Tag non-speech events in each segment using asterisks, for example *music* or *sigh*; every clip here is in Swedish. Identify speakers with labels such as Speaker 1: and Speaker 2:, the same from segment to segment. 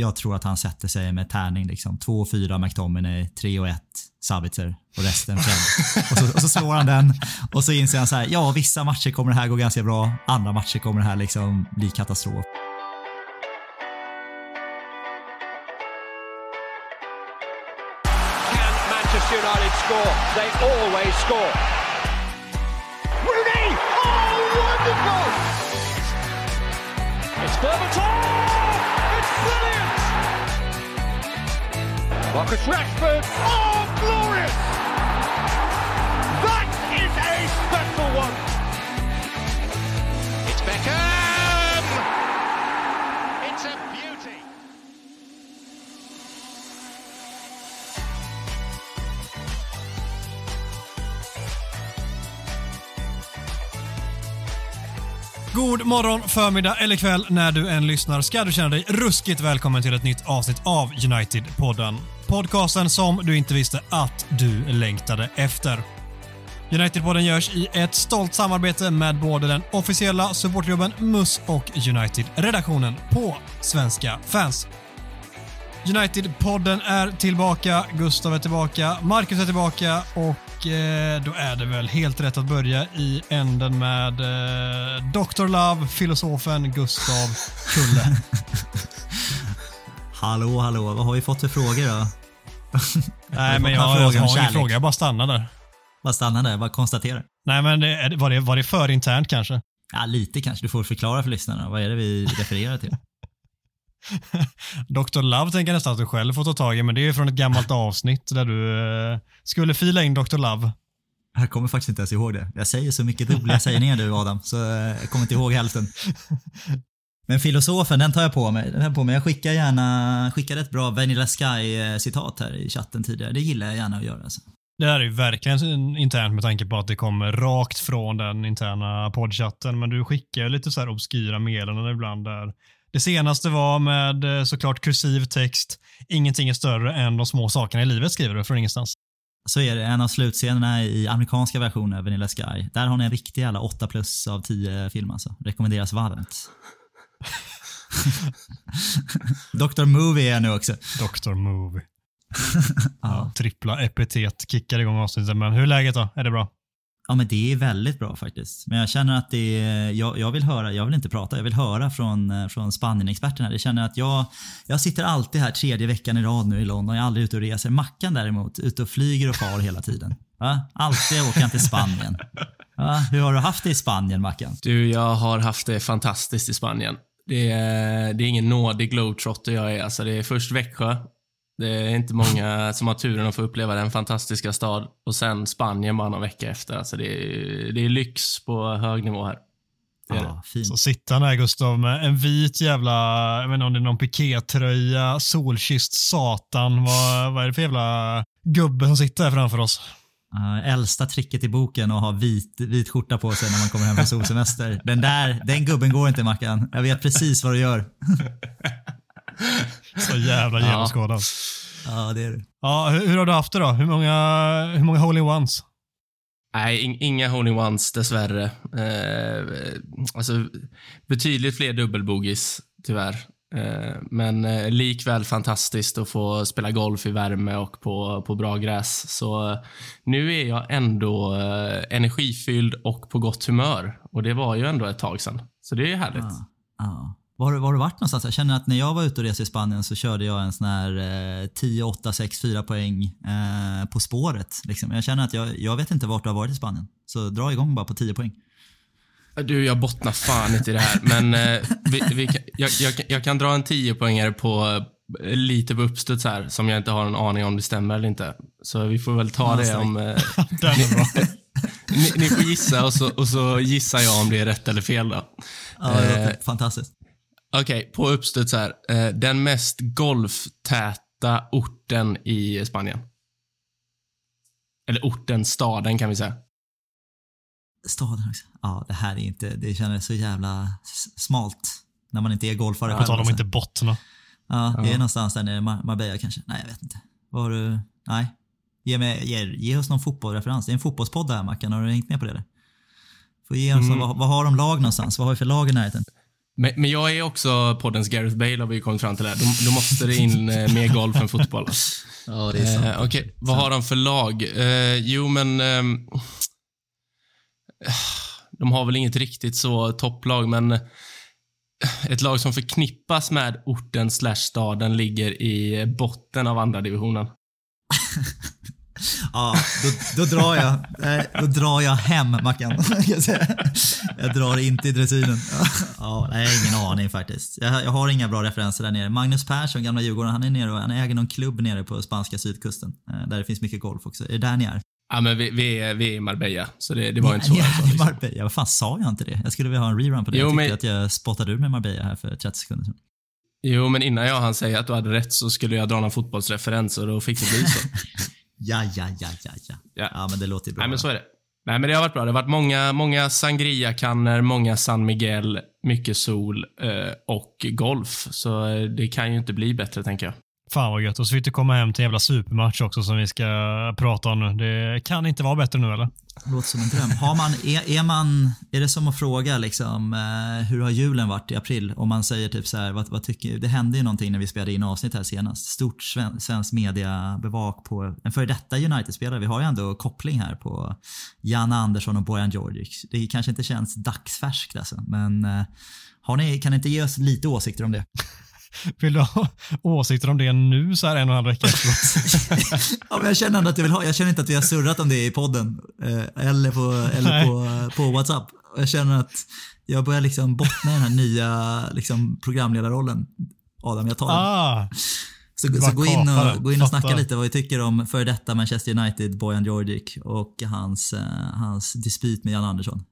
Speaker 1: jag tror att han sätter sig med tärning liksom. 2-4 McTominay, 3-1 Sabitzer och resten Fred. och, så, och så slår han den och så inser han så här, ja vissa matcher kommer det här gå ganska bra, andra matcher kommer det här liksom bli katastrof.
Speaker 2: Can Manchester United score? They always score. Rooney! Oh, wonderful! It's Berbatov! It's brilliant! Marcus Rashford! Oh, glorious! That is a special one! It's Beckham! It's a beauty!
Speaker 3: God morgon, förmiddag eller kväll när du än lyssnar ska du känna dig ruskigt välkommen till ett nytt avsnitt av United-podden. Podcasten som du inte visste att du längtade efter. United-podden görs i ett stolt samarbete med både den officiella supportklubben MUS och United-redaktionen på Svenska fans. United-podden är tillbaka, Gustav är tillbaka, Marcus är tillbaka och eh, då är det väl helt rätt att börja i änden med eh, Dr. Love, filosofen Gustav Kulle. *laughs*
Speaker 1: Hallå, hallå, vad har vi fått för frågor då? *laughs*
Speaker 3: Nej, men jag, jag har ingen fråga, jag bara stannar där.
Speaker 1: Bara stanna där, bara konstatera.
Speaker 3: Nej, men det, var, det, var det för internt kanske?
Speaker 1: Ja, lite kanske. Du får förklara för lyssnarna. Vad är det vi refererar till? *laughs*
Speaker 3: Dr. Love tänker jag nästan att du själv får ta tag i, men det är från ett gammalt avsnitt där du eh, skulle fila in Dr. Love.
Speaker 1: Jag kommer faktiskt inte ens ihåg det. Jag säger så mycket roliga *laughs* sägningar du Adam, så eh, jag kommer inte ihåg hälften. Men filosofen, den tar jag på mig. Den på mig. Jag skickar gärna, skickade ett bra Vanilla Sky-citat här i chatten tidigare. Det gillar jag gärna att göra. Alltså.
Speaker 3: Det här är ju verkligen internt med tanke på att det kommer rakt från den interna poddchatten, men du skickar ju lite så här obskyra meddelanden ibland där det senaste var med eh, såklart kursiv text. Ingenting är större än de små sakerna i livet skriver du från ingenstans.
Speaker 1: Så är det. En av slutscenerna i amerikanska versionen av Vanilla Sky. Där har ni en riktig jävla 8 plus av 10 film alltså. Rekommenderas varmt. *laughs* Dr. Movie är nu också.
Speaker 3: Dr. Movie. *laughs* ja. Trippla epitet kickar igång avsnittet, men hur är läget då? Är det bra?
Speaker 1: Ja men det är väldigt bra faktiskt. Men jag känner att det är, jag, jag vill höra, jag vill inte prata, jag vill höra från, eh, från Spanien-experterna. Jag känner att jag, jag sitter alltid här tredje veckan i rad nu i London, jag är aldrig ute och reser. Mackan däremot, ute och flyger och far hela tiden. Va? Alltid åker han till Spanien. Va? Hur har du haft det i Spanien Mackan?
Speaker 4: Du, jag har haft det fantastiskt i Spanien. Det är, det är ingen nådig globetrotter jag är. Alltså, det är först Växjö. Det är inte många *laughs* som har turen att få uppleva den fantastiska stad. Och sen Spanien bara någon vecka efter. Alltså, det, är, det är lyx på hög nivå här.
Speaker 1: Ja.
Speaker 3: Så sitter han där Gustav med en vit jävla, jag vet inte om det är någon pikétröja, solkysst satan. Vad, vad är det för jävla gubbe som sitter här framför oss?
Speaker 1: Ja, äldsta tricket i boken att ha vit, vit skjorta på sig när man kommer hem från solsemester. Den där, den gubben går inte Mackan. Jag vet precis vad du gör. *laughs*
Speaker 3: Så jävla
Speaker 4: Ja.
Speaker 3: genomskådad.
Speaker 1: Ja, det är du.
Speaker 3: Ja, hur, hur har du haft det då? Hur många, hur många hole-in-ones?
Speaker 4: Nej, in, inga hole-in-ones dessvärre. Eh, alltså, betydligt fler dubbelbogies, tyvärr. Eh, men eh, likväl fantastiskt att få spela golf i värme och på, på bra gräs. Så eh, nu är jag ändå energifylld och på gott humör. Och det var ju ändå ett tag sedan. Så det är härligt.
Speaker 1: Ja. ja. Var, var har du varit någonstans? Jag känner att när jag var ute och reste i Spanien så körde jag en sån här eh, 10, 8, 6, 4 poäng eh, på spåret. Liksom. Jag känner att jag, jag vet inte vart du har varit i Spanien. Så dra igång bara på 10 poäng.
Speaker 4: Du, jag bottnar fan inte i det här. Men eh, vi, vi, kan- jag, jag, kan- jag kan dra en 10 poängare på eh, lite på uppstuds här, som jag inte har en aning om det stämmer eller inte. Så vi får väl ta det om... Eh, *laughs* *laughs* ni, ni får gissa och så, och så gissar jag om det är rätt eller fel då.
Speaker 1: Ja, det
Speaker 4: Eh,
Speaker 1: låter fantastiskt.
Speaker 4: Okej, på uppstuds här. Eh, den mest golftäta orten i Spanien. Eller orten, staden kan vi säga.
Speaker 1: Staden också. Ja, det här är inte, det känns så jävla smalt. När man inte är golfare
Speaker 3: På tal om inte bottna.
Speaker 1: Ja, det är
Speaker 4: Ja.
Speaker 1: någonstans där nere, Mar- Marbella kanske. Nej, jag vet inte. Vad har du? Nej. Ge, mig, ge, ge oss någon fotbollsreferens. Det är en fotbollspodd där Mackan. Har du hängt med på det? Eller? Får ge oss,
Speaker 4: Mm.
Speaker 1: vad, vad har de lag någonstans? Vad har vi för lag i närheten?
Speaker 4: Men, men jag är också poddens Gareth Bale har vi kommit fram till här. Då, måste det in eh, mer golf än fotboll. Alltså. *laughs*
Speaker 1: Ja, det är sant.
Speaker 4: Eh, Okej, vad har de för lag? Eh, jo, men... ehm, de har väl inget riktigt så topplag, men ett lag som förknippas med orten slash staden ligger i botten av andra divisionen. *laughs*
Speaker 1: Ja, då, då drar jag. Då drar jag hem Mackan. *laughs* jag drar inte i dressinen. *laughs* Ja, nej, jag har ingen aning faktiskt. Jag, jag har inga bra referenser där nere. Magnus Persson, gamla Djurgården, han är nere och han äger någon klubb nere på spanska sydkusten. Eh, där det finns mycket golf också. Är det där ni är?
Speaker 4: Ja, men vi, vi, är, vi är i Marbella, så det, det var inte så.
Speaker 1: Ni är
Speaker 4: alltså,
Speaker 1: i
Speaker 4: liksom.
Speaker 1: Marbella. Vad fan sa jag inte det? Jag skulle vilja ha en rerun på det.
Speaker 4: Jo,
Speaker 1: jag tyckte
Speaker 4: men-
Speaker 1: att jag spottade ur med Marbella här för 30 sekunder sedan.
Speaker 4: Jo, men innan jag hann säga att du hade rätt så skulle jag dra någon fotbollsreferens och då fick det bli så. *laughs*
Speaker 1: Ja, ja, ja, ja, ja.
Speaker 4: Ja.
Speaker 1: Ja, men det låter ju bra.
Speaker 4: Nej, men så är det. Nej, men det har varit bra. Det har varit många, många sangria-kannor, många San Miguel, mycket sol eh, och golf. Så eh, det kan ju inte bli bättre, tänker jag.
Speaker 3: Fan vad gött. Och så fick du komma hem till en jävla supermatch också som vi ska prata om nu. Det kan inte vara bättre nu eller?
Speaker 1: Låter som en dröm. Har man, är, är, man, är det som att fråga liksom, eh, hur har julen varit i april? Om man säger typ så här, vad, vad tycker, det hände ju någonting när vi spelade in avsnitt här senast. Stort sven, svensk mediabevak på en före detta United-spelare. Vi har ju ändå koppling här på Janne Andersson och Bojan Djordjic. Det kanske inte känns dagsfärskt alltså, men eh, har ni, kan ni inte ge oss lite åsikter om det? *laughs*
Speaker 3: Vill du ha åsikter om det nu så här en och en halv vecka? *laughs*
Speaker 1: Ja, men jag känner ändå att jag vill ha, jag känner inte att vi har surrat om det i podden eh, eller, på, eller på, på WhatsApp. Jag känner att jag börjar liksom bottna i den här nya liksom, programledarrollen. Adam, jag tar den.
Speaker 3: ah,
Speaker 1: Så, så gå in och, gå in och snacka
Speaker 3: Fattar.
Speaker 1: lite vad vi tycker om före detta Manchester United, Bojan Djordjic och hans, eh, hans dispyt med Jan Andersson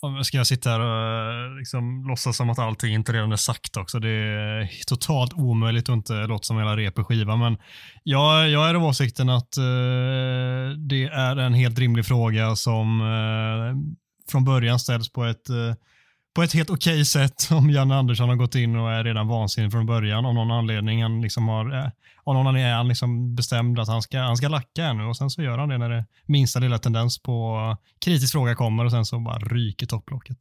Speaker 3: om- ska jag sitta här och eh, liksom, låtsas som att allting inte redan är sagt också. Det är totalt omöjligt att inte låta som hela rep skiva. Men jag, jag är av åsikten att eh, det är en helt rimlig fråga som eh, från början ställs på ett eh, på ett helt okej sätt *laughs* om Janne Andersson har gått in och är redan vansinnig från början av någon anledning. Han liksom har, eh, av någon anledning är han liksom bestämd att han ska, han ska lacka ännu och sen så gör han det när det minsta lilla tendens på kritisk fråga kommer och sen så bara ryker topplocket.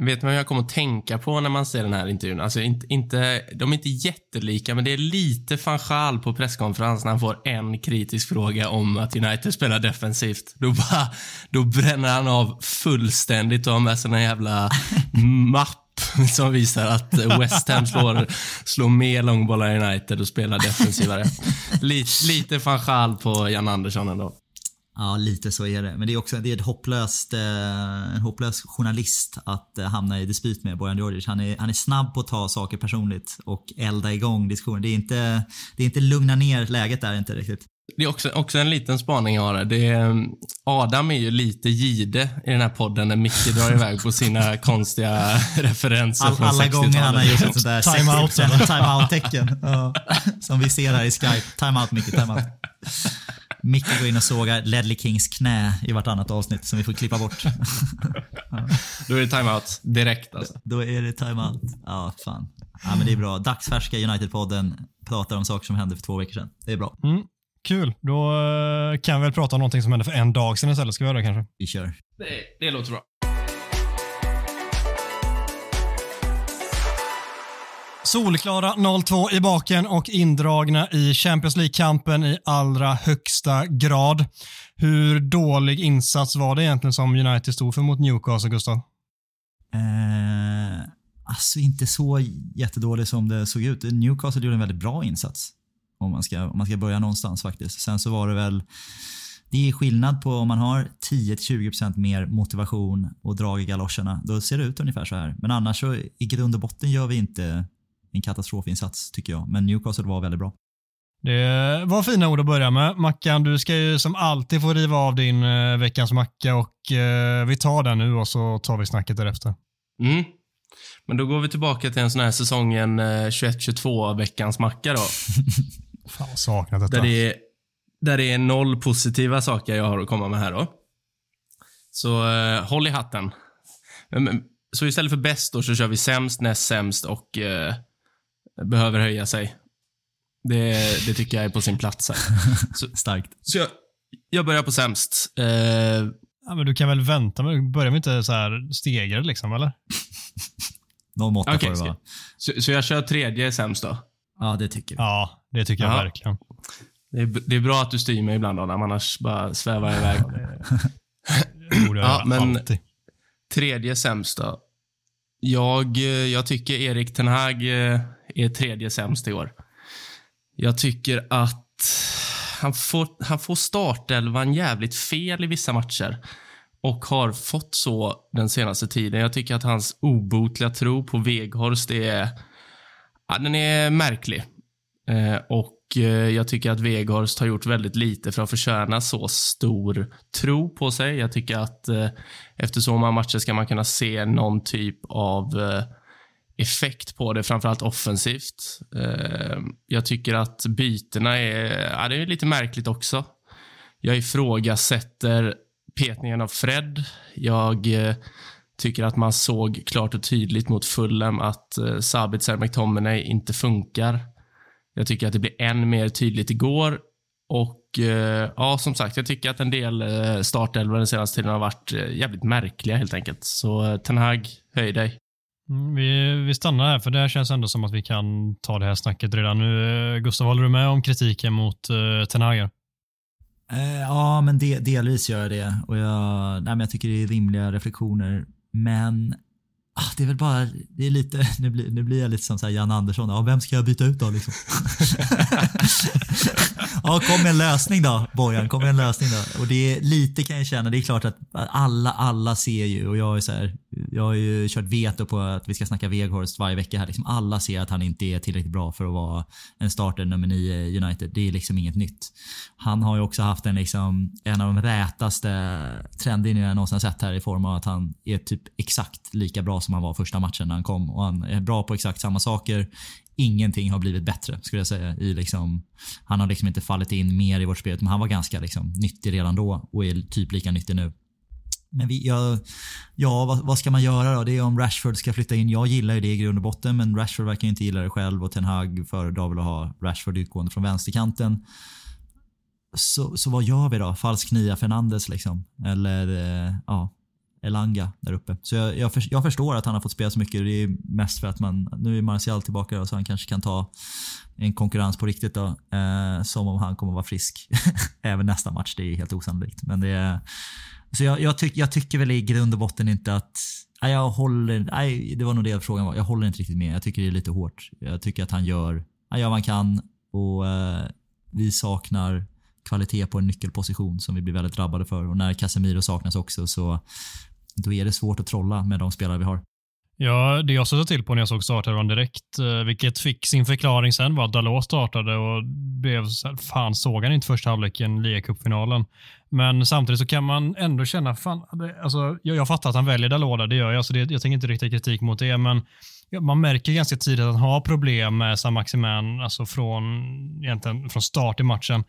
Speaker 4: Vet man vad jag kommer att tänka på när man ser den här intervjun? Alltså inte, inte, de är inte jättelika, men det är lite fanchal på presskonferensen när han får en kritisk fråga om att United spelar defensivt. Då, bara, då bränner han av fullständigt och har med sig en jävla *laughs* mapp *laughs* som visar att West Ham slår, slår mer långbollar i United och spelar defensivare. Lite, lite fanchal på Jan Andersson ändå.
Speaker 1: Ja, lite så är det. Men det är också det är ett hopplöst, eh, en hopplös journalist att eh, hamna i dispyt med Bojan Djordjic. Han är, han är snabb på att ta saker personligt och elda igång diskussionen. Det är inte, det är inte lugna ner läget där inte riktigt.
Speaker 4: Det är också, också en liten spaning jag har. här. Det är, Adam är ju lite gide i den här podden när Micke drar iväg på sina *laughs* konstiga *laughs* referenser
Speaker 1: All,
Speaker 4: från
Speaker 1: alla
Speaker 4: 60-talet.
Speaker 1: gånger han har gjort ett sånt där
Speaker 3: Time-out,
Speaker 1: 60% time-out-tecken. Ja. Som vi ser här i Skype. Time-out Micke, time-out. Micke går in och sågar Ledley Kings knä i vartannat avsnitt som vi får klippa bort. *laughs*
Speaker 4: Då är det timeout direkt alltså.
Speaker 1: Då är det time-out. Ja, fan. Ja, men det är bra. Dagsfärska United-podden pratar om saker som hände för två veckor sedan. Det är bra.
Speaker 3: Mm, kul, då eh, kan vi väl prata om någonting som hände för en dag sedan istället. Ska vi göra det kanske?
Speaker 1: Vi kör.
Speaker 4: Det, det låter bra.
Speaker 3: Solklara 0-2 i baken och indragna i Champions League-kampen i allra högsta grad. Hur dålig insats var det egentligen som United stod för mot Newcastle, Gustav?
Speaker 1: Eh, alltså inte så jättedålig som det såg ut. Newcastle gjorde en väldigt bra insats. Om man ska, om man ska börja någonstans faktiskt. Sen så var det väl det är skillnad på om man har 10-20% mer motivation och drag i galoscherna. Då ser det ut ungefär så här. Men annars så i grund och botten gör vi inte en katastrofinsats tycker jag. Men Newcastle var väldigt bra.
Speaker 3: Det var fina ord att börja med. Mackan, du ska ju som alltid få riva av din eh, veckans macka och eh, vi tar den nu och så tar vi snacket därefter.
Speaker 4: Mm. Men då går vi tillbaka till en sån här säsongen eh, 21-22 veckans macka då. *laughs*
Speaker 3: Fan vad saknat detta.
Speaker 4: Där det, är, där det är noll positiva saker jag har att komma med här då. Så eh, håll i hatten. Men- men- Så istället för bäst då så kör vi sämst, näst sämst och eh, behöver höja sig. Det, det tycker jag är på sin plats här. *laughs*
Speaker 1: Starkt.
Speaker 4: Så jag, jag börjar på sämst. Eh,
Speaker 3: Ja, men du kan väl vänta med, börjar vi inte så här stegar liksom eller?
Speaker 1: Någon måtta
Speaker 4: Okej,
Speaker 1: får det vara.
Speaker 4: Så, så jag kör tredje sämst då?
Speaker 1: Ja, det tycker vi.
Speaker 3: Ja, det tycker jag
Speaker 4: Ja.
Speaker 3: verkligen.
Speaker 4: Det är, det är bra att du styr mig ibland Adam, annars bara svävar jag iväg. Ja, men-
Speaker 3: alltid.
Speaker 4: Tredje sämst då? Jag, eh, jag tycker Erik Ten Hag eh, är tredje sämst i år. Jag tycker att han får, han får startelvan jävligt fel i vissa matcher och har fått så den senaste tiden. Jag tycker att hans obotliga tro på Weghorst är, ja, den är märklig. Eh, och eh, jag tycker att Veghorst har gjort väldigt lite för att förtjäna så stor tro på sig. Jag tycker att eh, efter så många matcher ska man kunna se någon typ av effekt på det, framförallt offensivt. Jag tycker att bytena är, ja, det är lite märkligt också. Jag ifrågasätter petningen av Fred. Jag eh, tycker att man såg klart och tydligt mot Fulham att eh, Sabitzer McTominay inte funkar. Jag tycker att det blir än mer tydligt igår. Och eh, ja, som sagt, jag tycker att en del eh, startelvor den senaste tiden har varit eh, jävligt märkliga helt enkelt. Så eh, Ten Hag, höj dig.
Speaker 3: Mm, Vi, vi stannar här, för det här känns ändå som att vi kan ta det här snacket redan nu. Eh, Gustav, håller du med om kritiken mot uh, Ten Hag?
Speaker 1: Eh, ja, men de, delvis gör jag det. Och jag, nej, men jag tycker det är rimliga reflektioner. Men ah, det är väl bara, det är lite, *laughs* nu blir, nu blir jag lite som så här Jan Andersson. ah, vem ska jag byta ut då liksom? *laughs* ah, kom med en lösning då Bojan, kom med en lösning då. Och det är lite kan jag känna, det är klart att alla, alla ser ju och jag är så här, jag har ju kört veto på att vi ska snacka Veghorst varje vecka här. Liksom alla ser att han inte är tillräckligt bra för att vara en starter nummer nio i United. Det är liksom inget nytt. Han har ju också haft en, liksom, en av de rätaste trendlinjerna jag någonsin sett här i form av att han är typ exakt lika bra som han var första matchen när han kom. Och han är bra på exakt samma saker. Ingenting har blivit bättre skulle jag säga. I liksom, han har liksom inte fallit in mer i vårt spel. Men han var ganska liksom, nyttig redan då och är typ lika nyttig nu. Men vi, ja, ja vad, vad ska man göra då? Det är om Rashford ska flytta in. Jag gillar ju det i grund och botten men Rashford verkar inte gilla det själv och Ten Hag föredrar väl att ha Rashford utgående från vänsterkanten. Så, så vad gör vi då? Falsk nia Fernandes liksom? Eller eh, ja, Elanga där uppe. Så jag, jag, för, jag förstår att han har fått spela så mycket. Det är mest för att man, nu är Martial tillbaka då, så han kanske kan ta en konkurrens på riktigt då. Eh, som om han kommer vara frisk *laughs* även nästa match. Det är helt osannolikt. Men det är, så jag, jag, tyck, jag tycker väl i grund och botten inte att Nej, jag håller, nej, det var nog det frågan var. Jag håller inte riktigt med. Jag tycker det är lite hårt. Jag tycker att han gör, han gör vad han kan och eh, vi saknar kvalitet på en nyckelposition som vi blir väldigt drabbade för. Och när Casemiro saknas också så då är det svårt att trolla med de spelare vi har.
Speaker 3: Ja, det jag stötte till på när jag såg startelvan direkt, eh, vilket fick sin förklaring sen var att Dalot startade och blev så här, fan såg han inte första halvleken ligacupfinalen. Men samtidigt så kan man ändå känna, fan, det, alltså, jag, jag fattar att han väljer Dalot där, det gör jag, så det, jag tänker inte rikta kritik mot det, men man märker ganska tidigt att han har problem med Sam Maximan, alltså från, egentligen från start i matchen,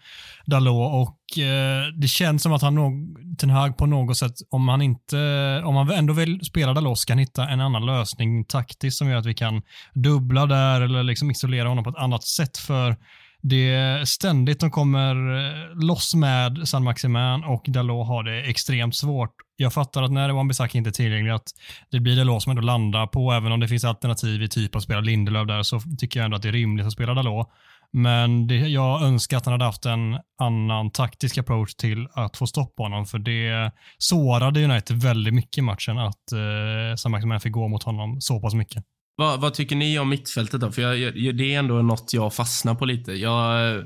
Speaker 3: Dalot, och eh, det känns som att han nog, Ten Hag på något sätt, om han inte, om han ändå vill spela Dalot, ska han hitta en annan lösning taktiskt som gör att vi kan dubbla där eller liksom isolera honom på ett annat sätt, för det är ständigt de kommer eh, loss med San Maximan och Dalot har det extremt svårt. Jag fattar att när Wan-Bissaka inte är tillgänglig att det blir Dalot som ändå landar på, även om det finns alternativ i typ att spela Lindelöf där, så tycker jag ändå att det är rimligt att spela Dalot. Men det, jag önskar att han hade haft en annan taktisk approach till att få stopp på honom, för det sårade United väldigt mycket i matchen att eh, San Maximan fick gå mot honom så pass mycket.
Speaker 4: Vad, vad tycker ni om mittfältet då? För jag, det är ändå något jag fastnar på lite. Jag eh,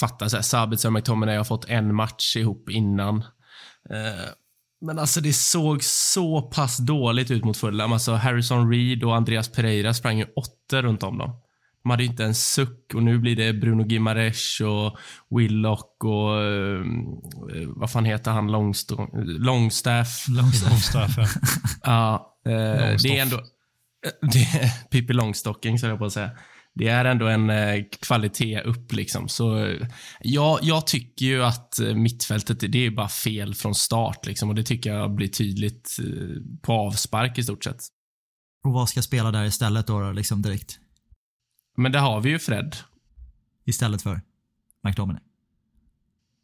Speaker 4: fattar så här, Sabitzer och McTominay har fått en match ihop innan. Eh, men alltså det såg så pass dåligt ut mot Fulham. Alltså Harrison Reed och Andreas Pereira sprang ju åtta runt om dem. De hade ju inte en suck och nu blir det Bruno Gimares och Willock och eh, vad fan heter han? Longst- Longstaff.
Speaker 3: Långstaff, ja. *laughs*
Speaker 4: Ja, eh, det är ändå... *laughs* Det Pippi Långstocking, så jag på att säga. Det är ändå en eh, kvalitet upp liksom. Så ja, jag tycker ju att eh, mittfältet, det är bara fel från start liksom. Och det tycker jag blir tydligt eh, på avspark i stort sett.
Speaker 1: Och vad ska spela där istället då, då liksom direkt?
Speaker 4: Men där har vi ju Fred.
Speaker 1: Istället för McTominay.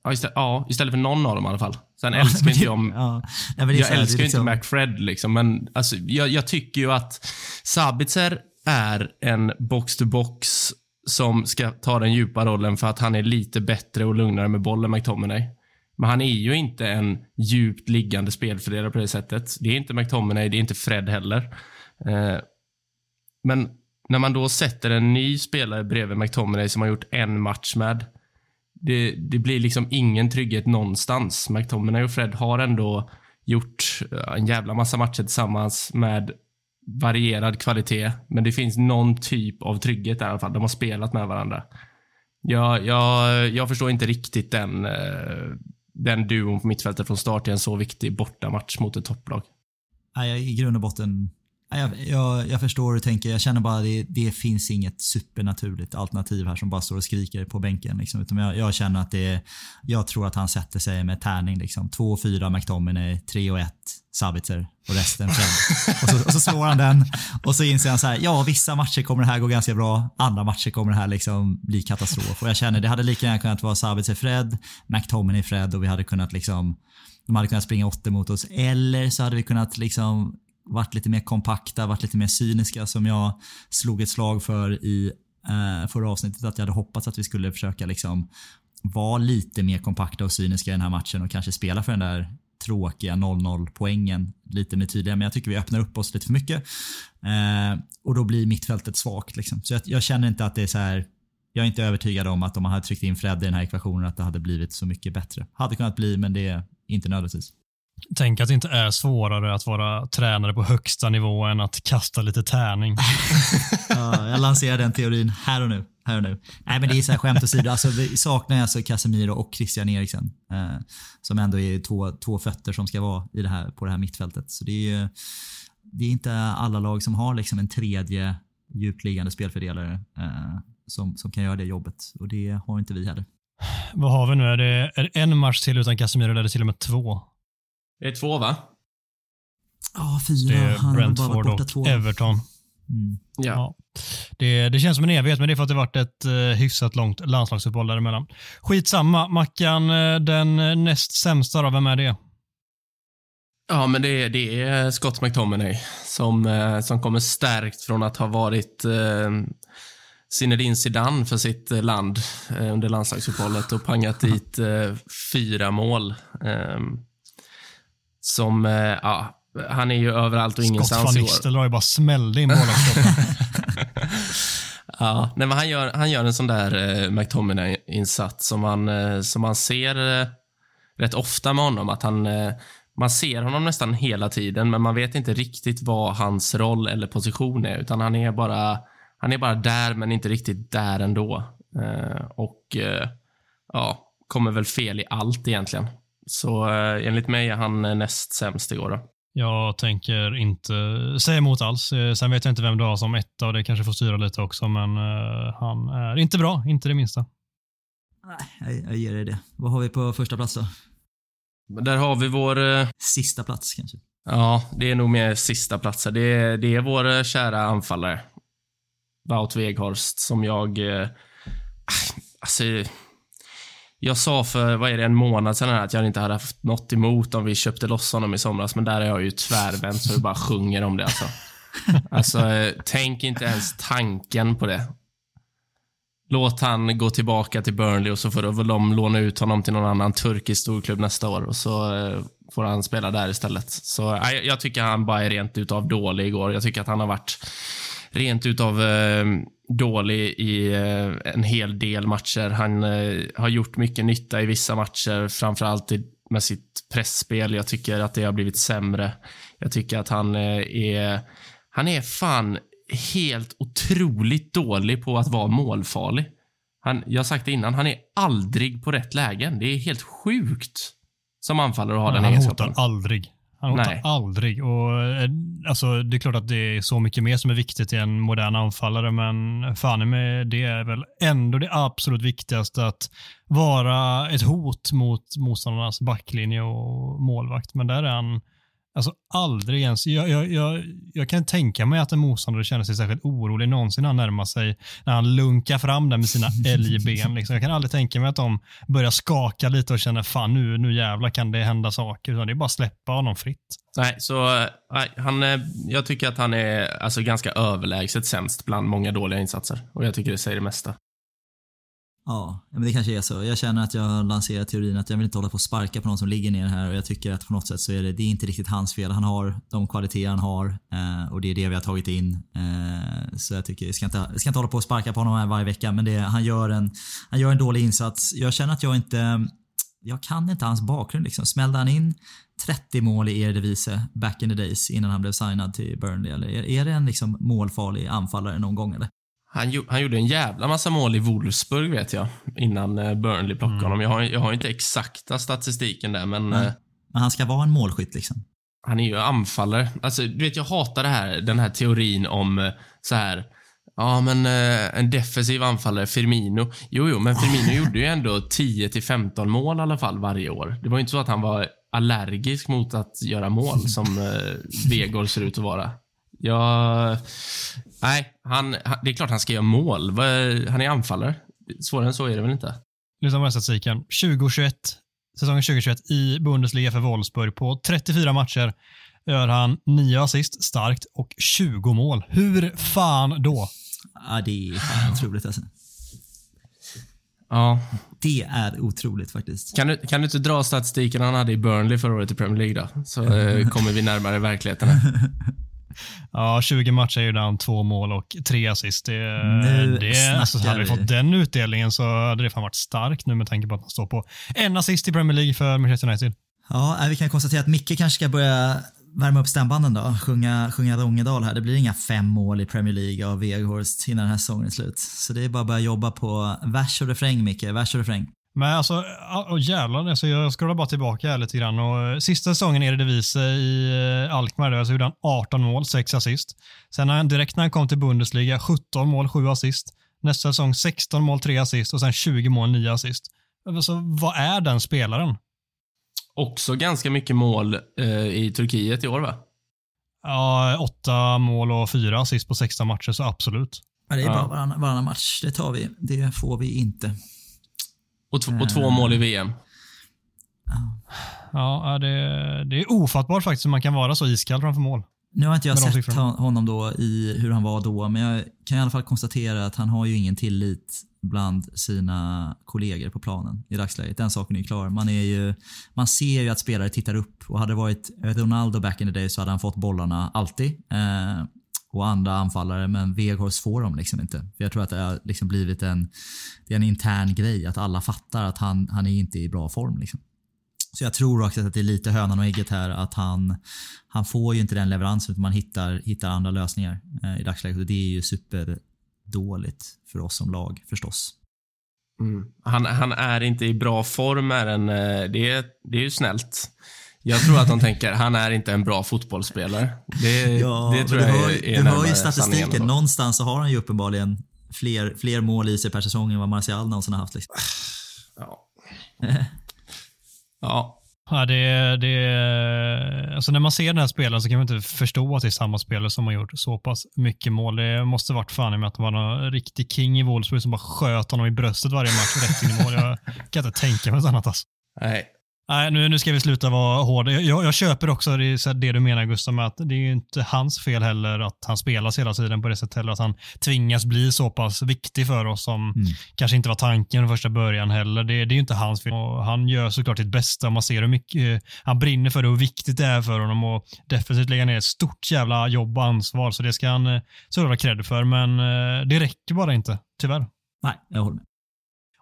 Speaker 4: Ja, istället, ja, istället för någon av dem i alla fall. Sen *laughs* älskar inte jag...
Speaker 1: Ja. Nej,
Speaker 4: Jag
Speaker 1: här,
Speaker 4: älskar
Speaker 1: liksom-
Speaker 4: inte McFred liksom, men alltså, jag, jag tycker ju att Sabitzer är en box-to-box som ska ta den djupa rollen för att han är lite bättre och lugnare med bollen, McTominay. Men han är ju inte en djupt liggande spelfördelare på det sättet. Det är inte McTominay, det är inte Fred heller. Eh, men när man då sätter en ny spelare bredvid McTominay som har gjort en match med, det, det blir liksom ingen trygghet någonstans. McTominay och Fred har ändå gjort eh, en jävla massa matcher tillsammans med varierad kvalitet, men det finns någon typ av trygghet där i alla fall. De har spelat med varandra. Jag, jag, jag förstår inte riktigt den, eh, den duon på mittfältet från start i en så viktig bortamatch mot ett topplag.
Speaker 1: Nej, jag, I grund och botten, jag, jag, jag förstår hur du tänker. Jag känner bara att det, det finns inget supernaturligt alternativ här som bara står och skriker på bänken. Liksom. Utan jag, jag känner att det är, jag tror att han sätter sig med tärning. Liksom. 2-4 McTominay, 3-1 Sabitzer och resten Fred. och, så, och så slår han den och så inser han så här, ja vissa matcher kommer det här gå ganska bra, andra matcher kommer det här liksom bli katastrof. Och jag känner det hade lika gärna kunnat vara Sabitzer Fred, McTominay Fred och vi hade kunnat liksom de hade kunnat springa åtta mot oss. Eller så hade vi kunnat liksom varit lite mer kompakta, varit lite mer cyniska som jag slog ett slag för i eh, förra avsnittet. Att jag hade hoppats att vi skulle försöka liksom vara lite mer kompakta och cyniska i den här matchen och kanske spela för den där tråkiga 0-0 poängen lite mer tydliga. Men jag tycker vi öppnar upp oss lite för mycket. Eh, och då blir mittfältet svagt. Liksom. Så jag, jag känner inte att det är så här jag är inte övertygad om att om man hade tryckt in Fred i den här ekvationen att det hade blivit så mycket bättre. Hade kunnat bli, men det är inte nödvändigtvis.
Speaker 3: Tänk att det inte är svårare att vara tränare på högsta nivå än att kasta lite tärning. *laughs*
Speaker 1: Ja, jag lanserar den teorin här och nu. Här och nu. Nej men det är så här skämt åsido. Alltså, vi saknar alltså Casemiro och Christian Eriksen. Eh, som ändå är två, två fötter som ska vara i det här, på det här mittfältet. Så det är, det är inte alla lag som har liksom en tredje djupliggande spelfördelare eh, som, som kan göra det jobbet. Och det har inte vi heller.
Speaker 3: Vad har vi nu? Är det, är det en match till utan Casemiro eller är det till och med två?
Speaker 4: Det är två, va?
Speaker 1: Ja,
Speaker 3: Det
Speaker 1: fyra.
Speaker 3: är
Speaker 1: bara varit
Speaker 3: Brentford och
Speaker 1: två.
Speaker 3: Everton.
Speaker 1: Mm.
Speaker 4: Ja.
Speaker 3: Ja. Det, det känns som en evighet, men det är för att det varit ett eh, hyfsat långt landslagsuppehåll däremellan. Skitsamma, Mackan, eh, den eh, näst sämsta då, vem är det?
Speaker 4: Ja, men det, är- det är Scott McTominay som, eh, som kommer stärkt från att ha varit eh, Zinedine Zidane för sitt eh, land eh, under landslagsuppehållet och pangat dit eh, fyra mål. Eh, som, eh, ja, han är ju överallt och
Speaker 3: Scott
Speaker 4: ingenstans
Speaker 3: van
Speaker 4: i år.
Speaker 3: Nistelrooy bara smällde in målvaktsstoppen. *laughs*
Speaker 4: Ja, nej, men han, gör, han gör en sån där eh, McTominay-insats som man, eh, som man ser eh, rätt ofta med honom. Att han, eh, man ser honom nästan hela tiden, men man vet inte riktigt vad hans roll eller position är. Utan han är bara, han är bara där, men inte riktigt där ändå. Eh, och eh, ja, kommer väl fel i allt egentligen. Så eh, enligt mig är han eh, näst sämst igår. Då.
Speaker 3: Jag tänker inte säga emot alls. Eh, Sen vet jag inte vem du har som etta och det kanske får styra lite också, men eh, han är inte bra, inte det minsta.
Speaker 1: Nej, jag, jag ger dig det. Vad har vi på första plats då?
Speaker 4: Där har vi vår
Speaker 1: Sista plats kanske?
Speaker 4: Ja, det är nog mer sista platser. Det är, det är vår kära anfallare. Wout Weghorst som jag... Eh, alltså, jag sa för, vad är det, en månad sedan att jag inte hade haft något emot om vi köpte loss honom i somras, men där är jag ju tvärvänt så det bara sjunger om det alltså. *laughs* Alltså, eh, tänk inte ens tanken på det. Låt han gå tillbaka till Burnley och så får väl de låna ut honom till någon annan turkisk storklubb nästa år och så eh, får han spela där istället. Så nej, jag tycker han bara är rent utav dålig igår. Jag tycker att han har varit rent utav eh, dålig i eh, en hel del matcher. Han eh, har gjort mycket nytta i vissa matcher, framförallt med sitt pressspel. Jag tycker att det har blivit sämre. Jag tycker att han eh, är, han är fan helt otroligt dålig på att vara målfarlig. Han, jag har sagt det innan, han är aldrig på rätt lägen. Det är helt sjukt som anfallare att ha den
Speaker 3: han
Speaker 4: egenskapen.
Speaker 3: hotar aldrig. Han hotar aldrig. Och, eh, alltså, det är klart att det är så mycket mer som är viktigt i en modern anfallare, men fan med det är väl ändå det absolut viktigaste att vara ett hot mot motståndarnas backlinje och målvakt. Men där är han Alltså aldrig ens. Jag, jag, jag, jag kan tänka mig att en motståndare känner sig särskilt orolig någonsin när han närmar sig, när han lunkar fram där med sina *laughs* älgben. Liksom. Jag kan aldrig tänka mig att de börjar skaka lite och känner fan nu, nu jävlar kan det hända saker. Utan det är bara att släppa honom fritt.
Speaker 4: Nej, så han, är- jag tycker att han är alltså, ganska överlägset sämst bland många dåliga insatser. Och jag tycker det säger det mesta.
Speaker 1: Ja, men det kanske är så. Jag känner att jag har lanserat teorin att jag vill inte hålla på och sparka på någon som ligger ner här och jag tycker att på något sätt så är det, det är inte riktigt hans fel. Han har de kvaliteter han har eh, och det är det vi har tagit in. Eh, så jag tycker, jag ska inte, jag ska inte hålla på och sparka på honom här varje vecka men det, han, gör en, han gör en dålig insats. Jag känner att jag inte, jag kan inte hans bakgrund liksom. Smällde han in 30 mål i Eredivisie back in the days innan han blev signad till Burnley eller är, är det en liksom målfarlig anfallare någon gång eller?
Speaker 4: Han, han gjorde en jävla massa mål i Wolfsburg vet jag, innan eh, Burnley plockade honom. Jag har, jag har inte exakta statistiken där, men eh,
Speaker 1: Men han ska vara en målskytt liksom.
Speaker 4: han är ju anfallare. Alltså, du vet, jag hatar det här, den här teorin om eh, så här. Ja, men eh, en defensiv anfallare, Firmino. Jo, jo, men Firmino *laughs* gjorde ju ändå 10 till 15 mål i alla fall varje år. Det var ju inte så att han var allergisk mot att göra mål som eh, Vegård ser ut att vara. Ja, nej, han, han, det är klart han ska göra mål. Han är anfallare. Svårare än så är det väl inte?
Speaker 3: Lyssna på den statistiken. 2021, säsongen 2021 i Bundesliga för Wolfsburg. På 34 matcher gör han 9 assist, starkt, och 20 mål. Hur fan då?
Speaker 1: Ja, det är fan otroligt alltså.
Speaker 4: Ja.
Speaker 1: Det är otroligt faktiskt.
Speaker 4: Kan du, kan du inte dra statistiken han hade i Burnley förra året i Premier League då? Så eh, kommer vi närmare verkligheten. här. *laughs* *laughs*
Speaker 3: Ja, 20 matcher gjorde han två mål och tre assist. Det,
Speaker 1: Nu
Speaker 3: det, alltså, hade vi
Speaker 1: vi.
Speaker 3: fått den utdelningen så hade det fan varit starkt nu med tanke på att han står på en assist i Premier League för Manchester United.
Speaker 1: Ja, äh, vi kan konstatera att Micke kanske ska börja värma upp stämbanden då. Sjunga, sjunga Rångedal här. Det blir inga fem mål i Premier League av Weghorst innan den här säsongen är slut. Så det är bara att börja jobba på vers och refräng Micke. Vers och refräng.
Speaker 3: Men alltså, oh, jävlar, alltså jag scrollar bara tillbaka här lite grann. Och, eh, sista säsongen i Eredivisie i eh, Alkmaar, där, så gjorde han 18 mål, 6 assist. Sen när han, direkt när han kom till Bundesliga, 17 mål, 7 assist. Nästa säsong 16 mål, 3 assist och sen 20 mål, 9 assist. Alltså, vad är den spelaren?
Speaker 4: Också ganska mycket mål eh, i Turkiet i år va?
Speaker 3: Ja, 8 mål och 4 assist på 16 matcher, så absolut.
Speaker 1: Ja, det är bara varannan match. Det tar vi. Det får vi inte.
Speaker 4: Och, och två mål i VM.
Speaker 3: Ja, det, det är ofattbart faktiskt hur man kan vara så iskall framför mål.
Speaker 1: Nu har inte jag sett
Speaker 3: siffrorna.
Speaker 1: honom då i hur han var då, men jag kan i alla fall konstatera att han har ju ingen tillit bland sina kollegor på planen i dagsläget. Den saken är ju klar. Man, är ju, man ser ju att spelare tittar upp och hade det varit Ronaldo back in the day så hade han fått bollarna alltid. Eh, och andra anfallare, men Weghorst får dem liksom inte. För jag tror att det har liksom blivit en, det är en intern grej, att alla fattar att han, han är inte i bra form. Liksom. Så jag tror också att det är lite hönan och ägget här att han, han får ju inte den leveransen utan man hittar, hittar andra lösningar eh, i dagsläget och det är ju superdåligt för oss som lag förstås.
Speaker 4: Mm. Han, han är inte i bra form, är en, eh, det, det är ju snällt. Jag tror att de tänker, han är inte en bra fotbollsspelare. Det, det tror jag
Speaker 1: du hör,
Speaker 4: är, är
Speaker 1: du hör ju statistiken. Någonstans så har han ju uppenbarligen fler, fler mål i sig per säsong än vad Martial någonsin har haft. Liksom.
Speaker 4: Ja. *laughs* ja.
Speaker 3: Ja, det, det, alltså när man ser den här spelaren så kan man inte förstå att det är samma spelare som har gjort så pass mycket mål. Det måste varit fan i med att det var någon riktig king i Wolfsburg som bara sköt honom i bröstet varje match rätt in i mål. Jag kan inte tänka mig något annat. Alltså.
Speaker 4: Nej.
Speaker 3: Nej, nu, nu ska vi sluta vara hårda. Jag, jag, köper också det, det du menar Gustav, med att det är ju inte hans fel heller att han spelas hela tiden på det sättet heller. Att han tvingas bli så pass viktig för oss som kanske inte var tanken från första början heller. Det, det är ju inte hans fel. Och han gör såklart sitt bästa. Man ser hur mycket eh, han brinner för det och hur viktigt det är för honom och definitivt lägga ner ett stort jävla jobb och ansvar. Så det ska han eh, såklart ha cred för. Men eh, det räcker bara inte, tyvärr.
Speaker 1: Nej, jag håller med.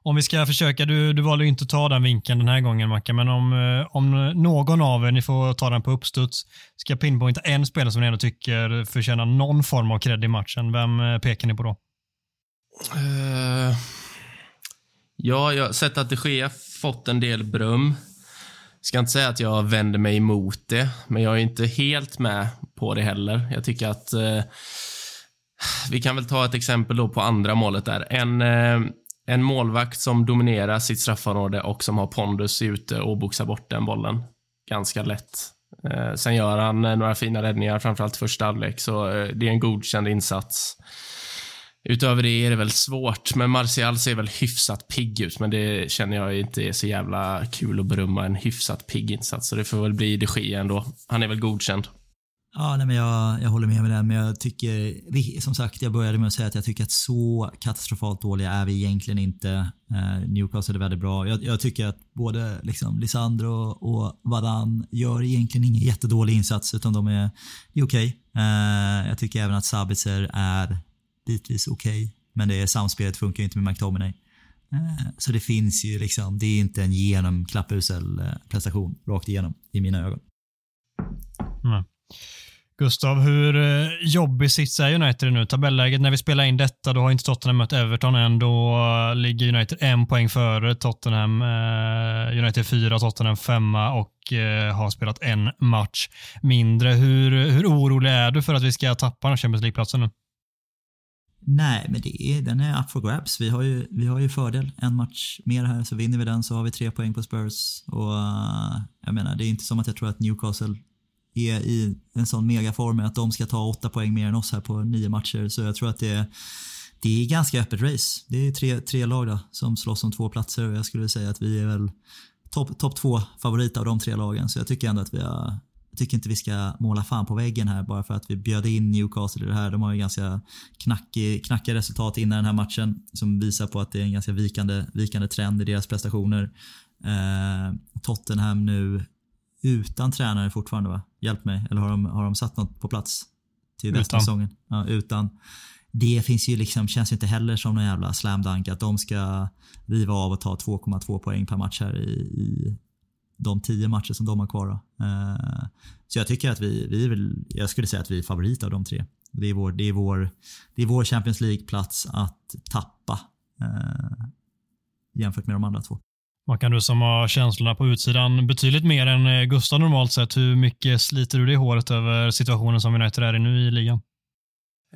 Speaker 3: Om vi ska försöka, du, du valde ju inte att ta den vinkeln den här gången Macke, men om, eh, om någon av er, ni får ta den på uppstuds, ska pinpointa en spelare som ni ändå tycker förtjänar någon form av cred i matchen, vem eh, pekar ni på då?
Speaker 4: Uh, ja, jag har sett att de Gea fått en del beröm. Ska inte säga att jag vänder mig emot det, men jag är inte helt med på det heller. Jag tycker att uh, vi kan väl ta ett exempel då på andra målet där. En, eh, en målvakt som dominerar sitt straffområde och som har pondus ute och boxar bort den bollen ganska lätt. Eh, sen gör han eh, några fina räddningar, framförallt första halvlek, så eh, det är en godkänd insats. Utöver det är det väl svårt, men Martial ser väl hyfsat pigg ut, men det känner jag inte är så jävla kul att berömma en hyfsat pigg insats, så det får väl bli de ändå. Han är väl godkänd.
Speaker 1: Ja, nej, men jag, jag håller med med det, men jag tycker, som sagt, jag började med att säga att jag tycker att så katastrofalt dåliga är vi egentligen inte. Eh, Newcastle är väldigt bra. Jag, jag tycker att både liksom Lisandro och Vadan gör egentligen ingen jättedålig insats, utan de är, är okej. Okay. Eh, jag tycker även att Sabitzer är bitvis okej, okay, men det är, samspelet funkar ju inte med McTominay. Eh, så det finns ju liksom, det är inte en genomklappusel klapphusel eh, prestation rakt igenom i mina ögon.
Speaker 3: Mm. Gustav, hur eh, jobbig sits är United nu? Tabelläget när vi spelar in detta, då har inte Tottenham mött Everton än. Då ligger United en poäng före Tottenham. Eh, United fyra, Tottenham femma och eh, har spelat en match mindre. Hur, hur orolig är du för att vi ska tappa den Champions League-platsen nu?
Speaker 1: Nej, men det är, den är up for grabs. Vi har, ju, vi har ju fördel. En match mer här, så vinner vi den så har vi tre poäng på Spurs. Och jag menar, det är inte som att jag tror att Newcastle är i en sån megaform att de ska ta åtta poäng mer än oss här på nio matcher. Så jag tror att det är, det är ganska öppet race. Det är tre, tre lag då, som slåss om två platser och jag skulle säga att vi är väl topp top två favorit av de tre lagen. Så jag tycker ändå att vi har jag tycker inte vi ska måla fan på väggen här bara för att vi bjöd in Newcastle i det här. De har ju ganska knackig, knackiga resultat innan den här matchen som visar på att det är en ganska vikande, vikande trend i deras prestationer. Eh, Tottenham nu utan tränare fortfarande va? Hjälp mig. Eller har de, har de satt något på plats? Till nästa säsongen? Ja, utan. Det finns ju liksom, känns ju inte heller som någon jävla slam dunk att de ska riva av och ta 2,2 poäng per match här i, i de tio matcher som de har kvar. Uh, så jag tycker att vi, vi väl, jag skulle säga att vi är favorit av de tre. Det är vår, det är vår, det är vår Champions League-plats att tappa uh, jämfört med de andra två.
Speaker 3: Vad kan du som har känslorna på utsidan betydligt mer än eh, Gustav normalt sett, hur mycket sliter du dig i håret över situationen som United är i nu i ligan?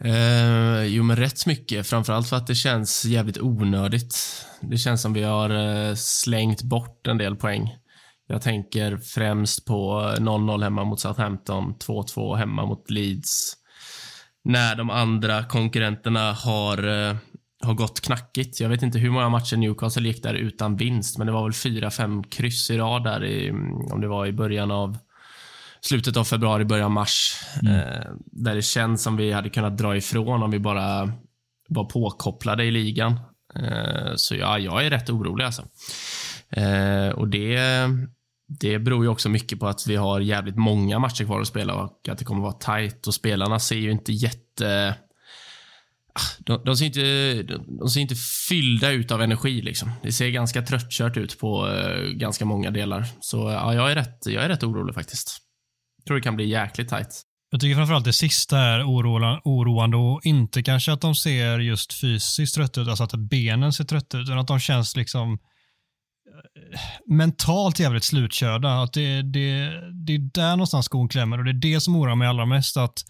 Speaker 4: Eh, jo, men rätt mycket. Framförallt för att det känns jävligt onödigt. Det känns som vi har eh, slängt bort en del poäng. Jag tänker främst på 0-0 hemma mot Southampton, 2-2 hemma mot Leeds. När de andra konkurrenterna har eh, har gått knackigt. Jag vet inte hur många matcher Newcastle gick där utan vinst, men det var väl fyra, fem kryss i rad där i, om det var i början av slutet av februari, början av mars. Mm. Eh, där det känns som vi hade kunnat dra ifrån om vi bara var påkopplade i ligan. Eh, så ja, jag är rätt orolig alltså. Eh, och det, det beror ju också mycket på att vi har jävligt många matcher kvar att spela och att det kommer att vara tight och spelarna ser ju inte jätte Ah, de, de, ser inte, de, ser inte fyllda ut av energi. Liksom. Det ser ganska tröttkört ut på uh, ganska många delar. Så eh, ja, jag är, rätt, jag är rätt orolig faktiskt. Jag tror det kan bli jäkligt tajt.
Speaker 3: Jag tycker framförallt det sista är oroande och inte kanske att de ser just fysiskt trötta ut, alltså att benen ser trötta ut, utan att de känns liksom eh, mentalt jävligt slutkörda. Att det, det, det är där någonstans skon klämmer och det är det som oroar mig allra mest. Att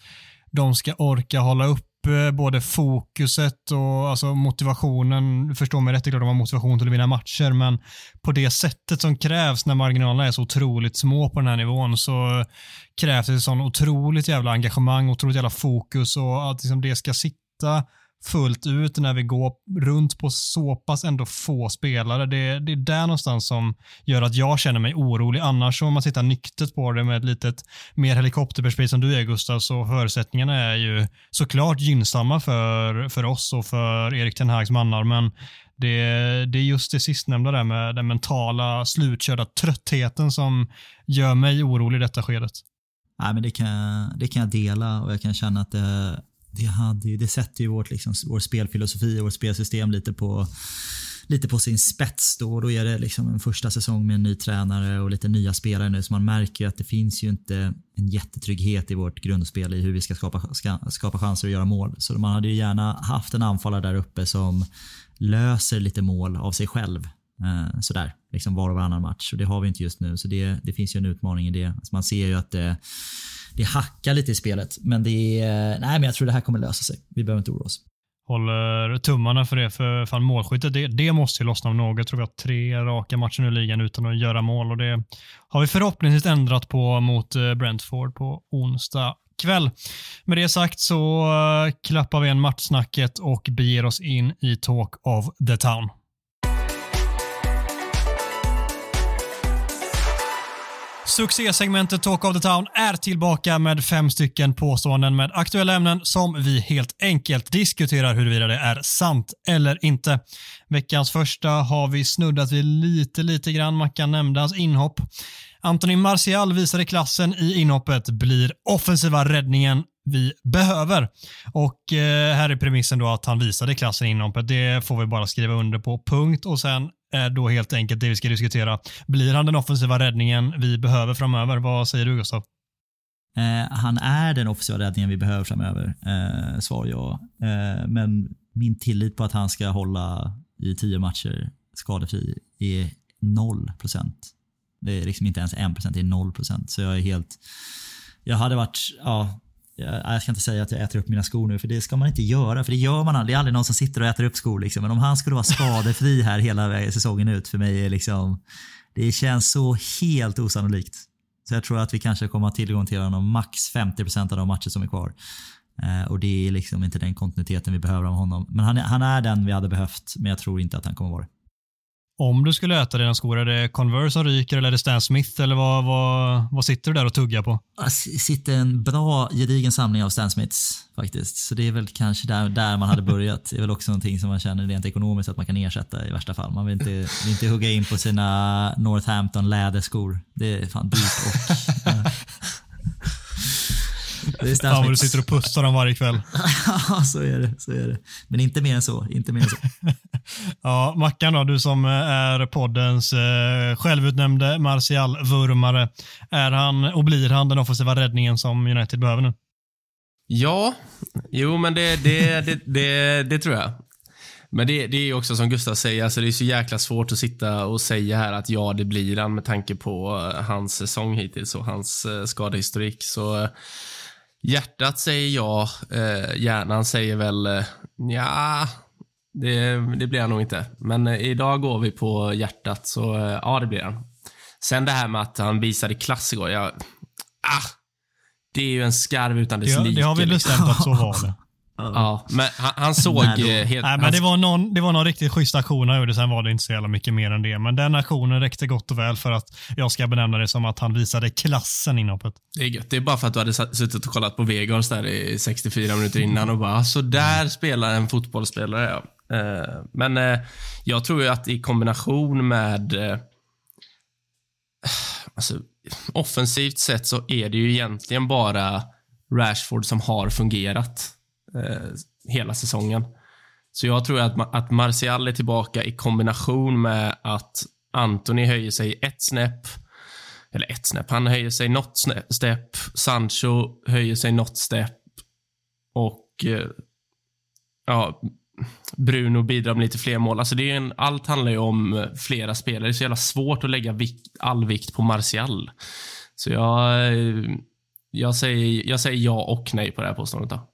Speaker 3: de ska orka hålla upp Eh, både fokuset och alltså motivationen. Förstå mig rätt, det är klart de har motivation till att vinna matcher, men på det sättet som krävs när marginalerna är så otroligt små på den här nivån så krävs det sån otroligt jävla engagemang, otroligt jävla fokus och att liksom det ska sitta fullt ut när vi går runt på så pass ändå få spelare. Det, det är där någonstans som gör att jag känner mig orolig. Annars om man tittar nyktert på det med ett litet mer helikopterperspektiv som du är Gustav, så förutsättningarna är ju såklart gynnsamma för, för oss och för Erik Ten Hags mannar, men det, det är just det sistnämnda där med den mentala slutkörda tröttheten som gör mig orolig i detta skedet.
Speaker 1: Nej, men det, kan, det kan jag dela och jag kan känna att det det, hade, det sätter ju vårt, liksom, vår spelfilosofi och vårt spelsystem lite på, lite på sin spets. Då, och då är det liksom en första säsong med en ny tränare och lite nya spelare nu. Så man märker ju att det finns ju inte en jättetrygghet i vårt grundspel i hur vi ska skapa, ska, skapa chanser att göra mål. Så man hade ju gärna haft en anfallare där uppe som löser lite mål av sig själv. Eh, sådär, liksom var och varannan match. Och det har vi inte just nu. Så det, det finns ju en utmaning i det. Alltså man ser ju att det det hackar lite i spelet. Men det är, nej men jag tror det här kommer lösa sig. Vi behöver inte oroa oss.
Speaker 3: håller tummarna för det, för fan målskyttet, det, det måste ju lossna om något. Jag tror vi har tre raka matcher nu i ligan utan att göra mål och det har vi förhoppningsvis ändrat på mot eh, Brentford på onsdag kväll. Med det sagt så eh, klappar vi en matchsnacket och beger oss in i Talk of the Town. Succésegmentet Talk of the Town är tillbaka med fem stycken påståenden med aktuella ämnen som vi helt enkelt diskuterar huruvida det är sant eller inte. Veckans första har vi snuddat vid lite, lite grann. Mackan nämnde hans inhopp. Anthony Martial visade klassen i inhoppet, blir offensiva räddningen vi behöver. Och eh, här är premissen då att han visade klassen i inhoppet. Det får vi bara skriva under på. Punkt. Och sen är då helt enkelt det vi ska diskutera. Blir han den offensiva räddningen vi behöver framöver? Vad säger du Gustav?
Speaker 1: Eh, han är den offensiva räddningen vi behöver framöver, eh, svar ja. Eh, men min tillit på att han ska hålla i tio matcher skadefri är noll procent. Det är liksom inte ens en procent, det är noll procent. Så jag är helt... Jag hade varit, ja, jag ska inte säga att jag äter upp mina skor nu, för det ska man inte göra. För det gör man aldrig. Det är aldrig någon som sitter och äter upp skor. Liksom. Men om han skulle vara skadefri *laughs* här hela säsongen ut, för mig är liksom... Det känns så helt osannolikt. Så jag tror att vi kanske kommer att ha tillgång till honom max 50% av de matcher som är kvar. Eh, och det är liksom inte den kontinuiteten vi behöver av honom. Men han är, han är den vi hade behövt, men jag tror inte att han kommer vara det.
Speaker 3: Om du skulle äta dina skor, är det Converse som ryker eller är det Stan Smith eller vad, vad, vad sitter du där och tuggar på?
Speaker 1: Det sitter en bra gedigen samling av Stan Smiths faktiskt. Så det är väl kanske där, där man hade *laughs* börjat. Det är väl också någonting som man känner rent ekonomiskt att man kan ersätta i värsta fall. Man vill inte, vill inte hugga in på sina Northampton läderskor. Det är fan dyrt och... *laughs*
Speaker 3: Det är Fan vad du sitter och pussar dem varje kväll. *laughs*
Speaker 1: ja, så är det. Så är det. Men inte mer än så. Inte mer än så. *laughs*
Speaker 3: ja, Mackan då, du som är poddens eh, självutnämnde Martial-vurmare. Är han och blir han den offensiva räddningen som United behöver nu?
Speaker 4: Ja, jo men det, det, det, det, det tror jag. Men det, det är också som Gustav säger, alltså det är så jäkla svårt att sitta och säga här att ja, det blir han med tanke på eh, hans säsong hittills och hans eh, skadehistorik. Så Hjärtat säger ja, eh, hjärnan säger väl eh, ja, det, det blir han nog inte. Men eh, idag går vi på hjärtat, så eh, ja, det blir han. Sen det här med att han visade klass igår. Jag, ah, det är ju en skarv utan dess
Speaker 3: like. Det har vi bestämt liksom. att så var det. *laughs*
Speaker 4: Ja, men han, han såg
Speaker 3: Nej,
Speaker 4: helt...
Speaker 3: Nej, men det var, någon, det var någon riktigt schysst aktion han gjorde, sen var det inte så jävla mycket mer än det. Men den aktionen räckte gott och väl för att jag ska benämna det som att han visade klassen i hoppet.
Speaker 4: Det är gött. Det är bara för att du hade suttit och kollat på Vegors där i 64 minuter innan och bara, så där spelar en fotbollsspelare. Ja. Eh, men eh, jag tror ju att i kombination med eh, alltså, offensivt sett så är det ju egentligen bara Rashford som har fungerat eh, Eh, hela säsongen. Så jag tror att, att Martial är tillbaka i kombination med att Anthony höjer sig ett snäpp. Eller ett snäpp. Han höjer sig något snäpp. Sancho höjer sig något snäpp. Och eh, ja, Bruno bidrar med lite fler mål. Alltså det är en, allt handlar ju om eh, flera spelare. Det är så jävla svårt att lägga vikt, all vikt på Martial. Så jag, eh, jag, säger, jag säger ja och nej på det här påståendet. Då.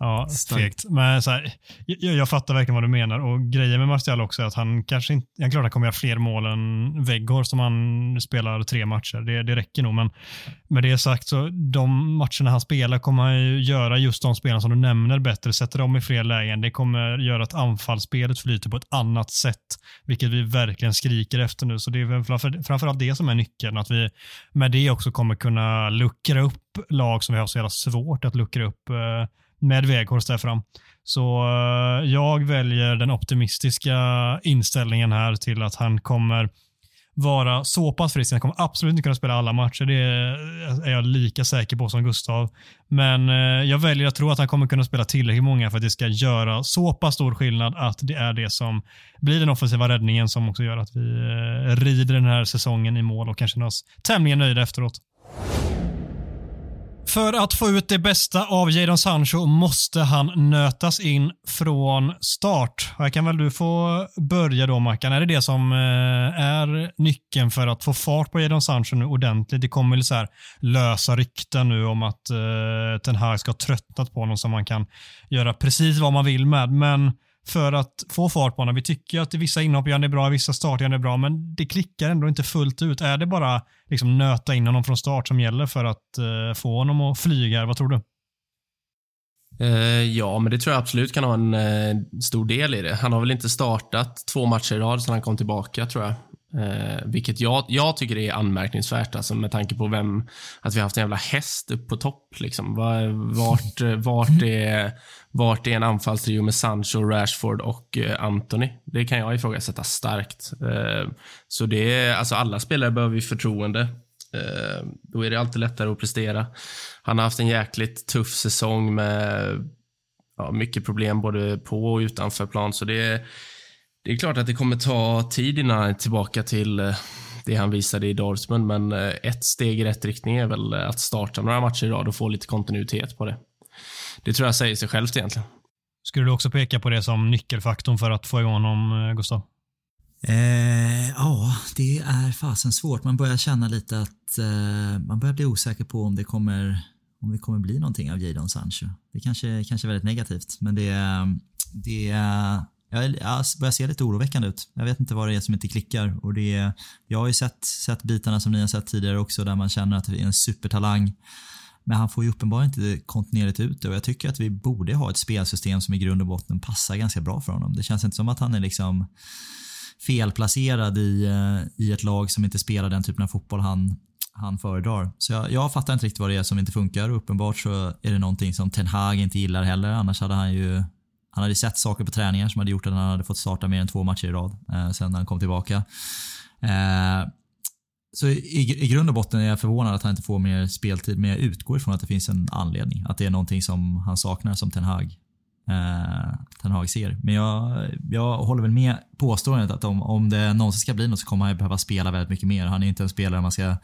Speaker 3: ja, fegt. Men så här, jag, jag, fattar verkligen vad du menar och grejen med Martial också är att han kanske inte, jag klart han kommer göra fler mål än Weghorst som han spelar tre matcher. Det, det räcker nog, men med det sagt så de matcherna han spelar kommer han ju göra just de spelarna som du nämner bättre, sätter dem i fler lägen. Det kommer göra att anfallsspelet flyter på ett annat sätt, vilket vi verkligen skriker efter nu. Så det är väl framför, framförallt det som är nyckeln, att vi med det också kommer kunna luckra upp lag som vi har så jävla svårt att luckra upp eh, med Weghorst där fram. Så eh, jag väljer den optimistiska inställningen här till att han kommer vara så pass frisk. Han kommer absolut inte kunna spela alla matcher. Det är jag lika säker på som Gustav. Men eh, jag väljer att tro att han kommer kunna spela tillräckligt många för att det ska göra så pass stor skillnad att det är det som blir den offensiva räddningen som också gör att vi eh, rider den här säsongen i mål och kanske känner oss tämligen nöjda efteråt. För att få ut det bästa av Jadon Sancho måste han nötas in från start. Här kan väl du få börja då Mackan. Är det det som eh, är nyckeln för att få fart på Jadon Sancho nu ordentligt? Det kommer så här lösa rykten nu om att den Ten Hag ska ha tröttnat på honom som man kan göra precis vad man vill med. Men för att få fart på honom. Vi tycker att vissa inhopp gör han är bra, vissa start gör han bra, men det klickar ändå inte fullt ut. Är det bara liksom nöta in honom från start som gäller för att eh, få honom att flyga? Vad tror du?
Speaker 4: Eh, ja, men det tror jag absolut kan ha en eh, stor del i det. Han har väl inte startat två matcher i rad sedan han kom tillbaka, tror jag. Eh, vilket jag, jag tycker är anmärkningsvärt, alltså med tanke på vem, att vi har haft en jävla häst upp på topp. Liksom. Vart, vart, är, vart är en anfallstrio med Sancho, Rashford och eh, Anthony? Det kan jag ifrågasätta starkt. Eh, så det är, alltså alla spelare behöver ju förtroende. Eh, då är det alltid lättare att prestera. Han har haft en jäkligt tuff säsong med ja, mycket problem både på och utanför plan, så det är det är klart att det kommer ta tid innan han är tillbaka till eh, det han visade i Dortmund, men eh, ett steg i rätt riktning är väl att starta några matcher i rad och få lite kontinuitet på det. Det tror jag säger sig självt egentligen.
Speaker 3: Skulle du också peka på det som nyckelfaktorn för att få igång honom, Gustav?
Speaker 1: Eh, ja, det är fasen svårt. Man börjar känna lite att eh, man börjar bli osäker på om det kommer om det kommer bli någonting av Jadon Sancho. Det kanske, kanske är väldigt negativt, men det, det jag, börjar se lite oroväckande ut. Jag vet inte vad det är som inte klickar. Och det jag har ju sett, sett bitarna som ni har sett tidigare också där man känner att det är en supertalang. Men han får ju uppenbarligen inte kontinuerligt ut det och jag tycker att vi borde ha ett spelsystem som i grund och botten passar ganska bra för honom. Det känns inte som att han är liksom felplacerad i, eh, i ett lag som inte spelar den typen av fotboll han, han föredrar. Så jag, jag fattar inte riktigt vad det är som inte funkar och uppenbart så är det någonting som Ten Hag inte gillar heller. Annars hade han ju han hade sett saker på träningar som hade gjort att han hade fått starta mer än två matcher i rad eh, sen han kom tillbaka. Eh, så i, i grund och botten är jag förvånad att han inte får mer speltid, men jag utgår ifrån att det finns en anledning. Att det är någonting som han saknar som Ten Hag, eh, Ten Hag ser. Men jag, jag håller väl med påståendet att om, om det någonsin ska bli något så kommer han behöva spela väldigt mycket mer. Han är inte en spelare man ska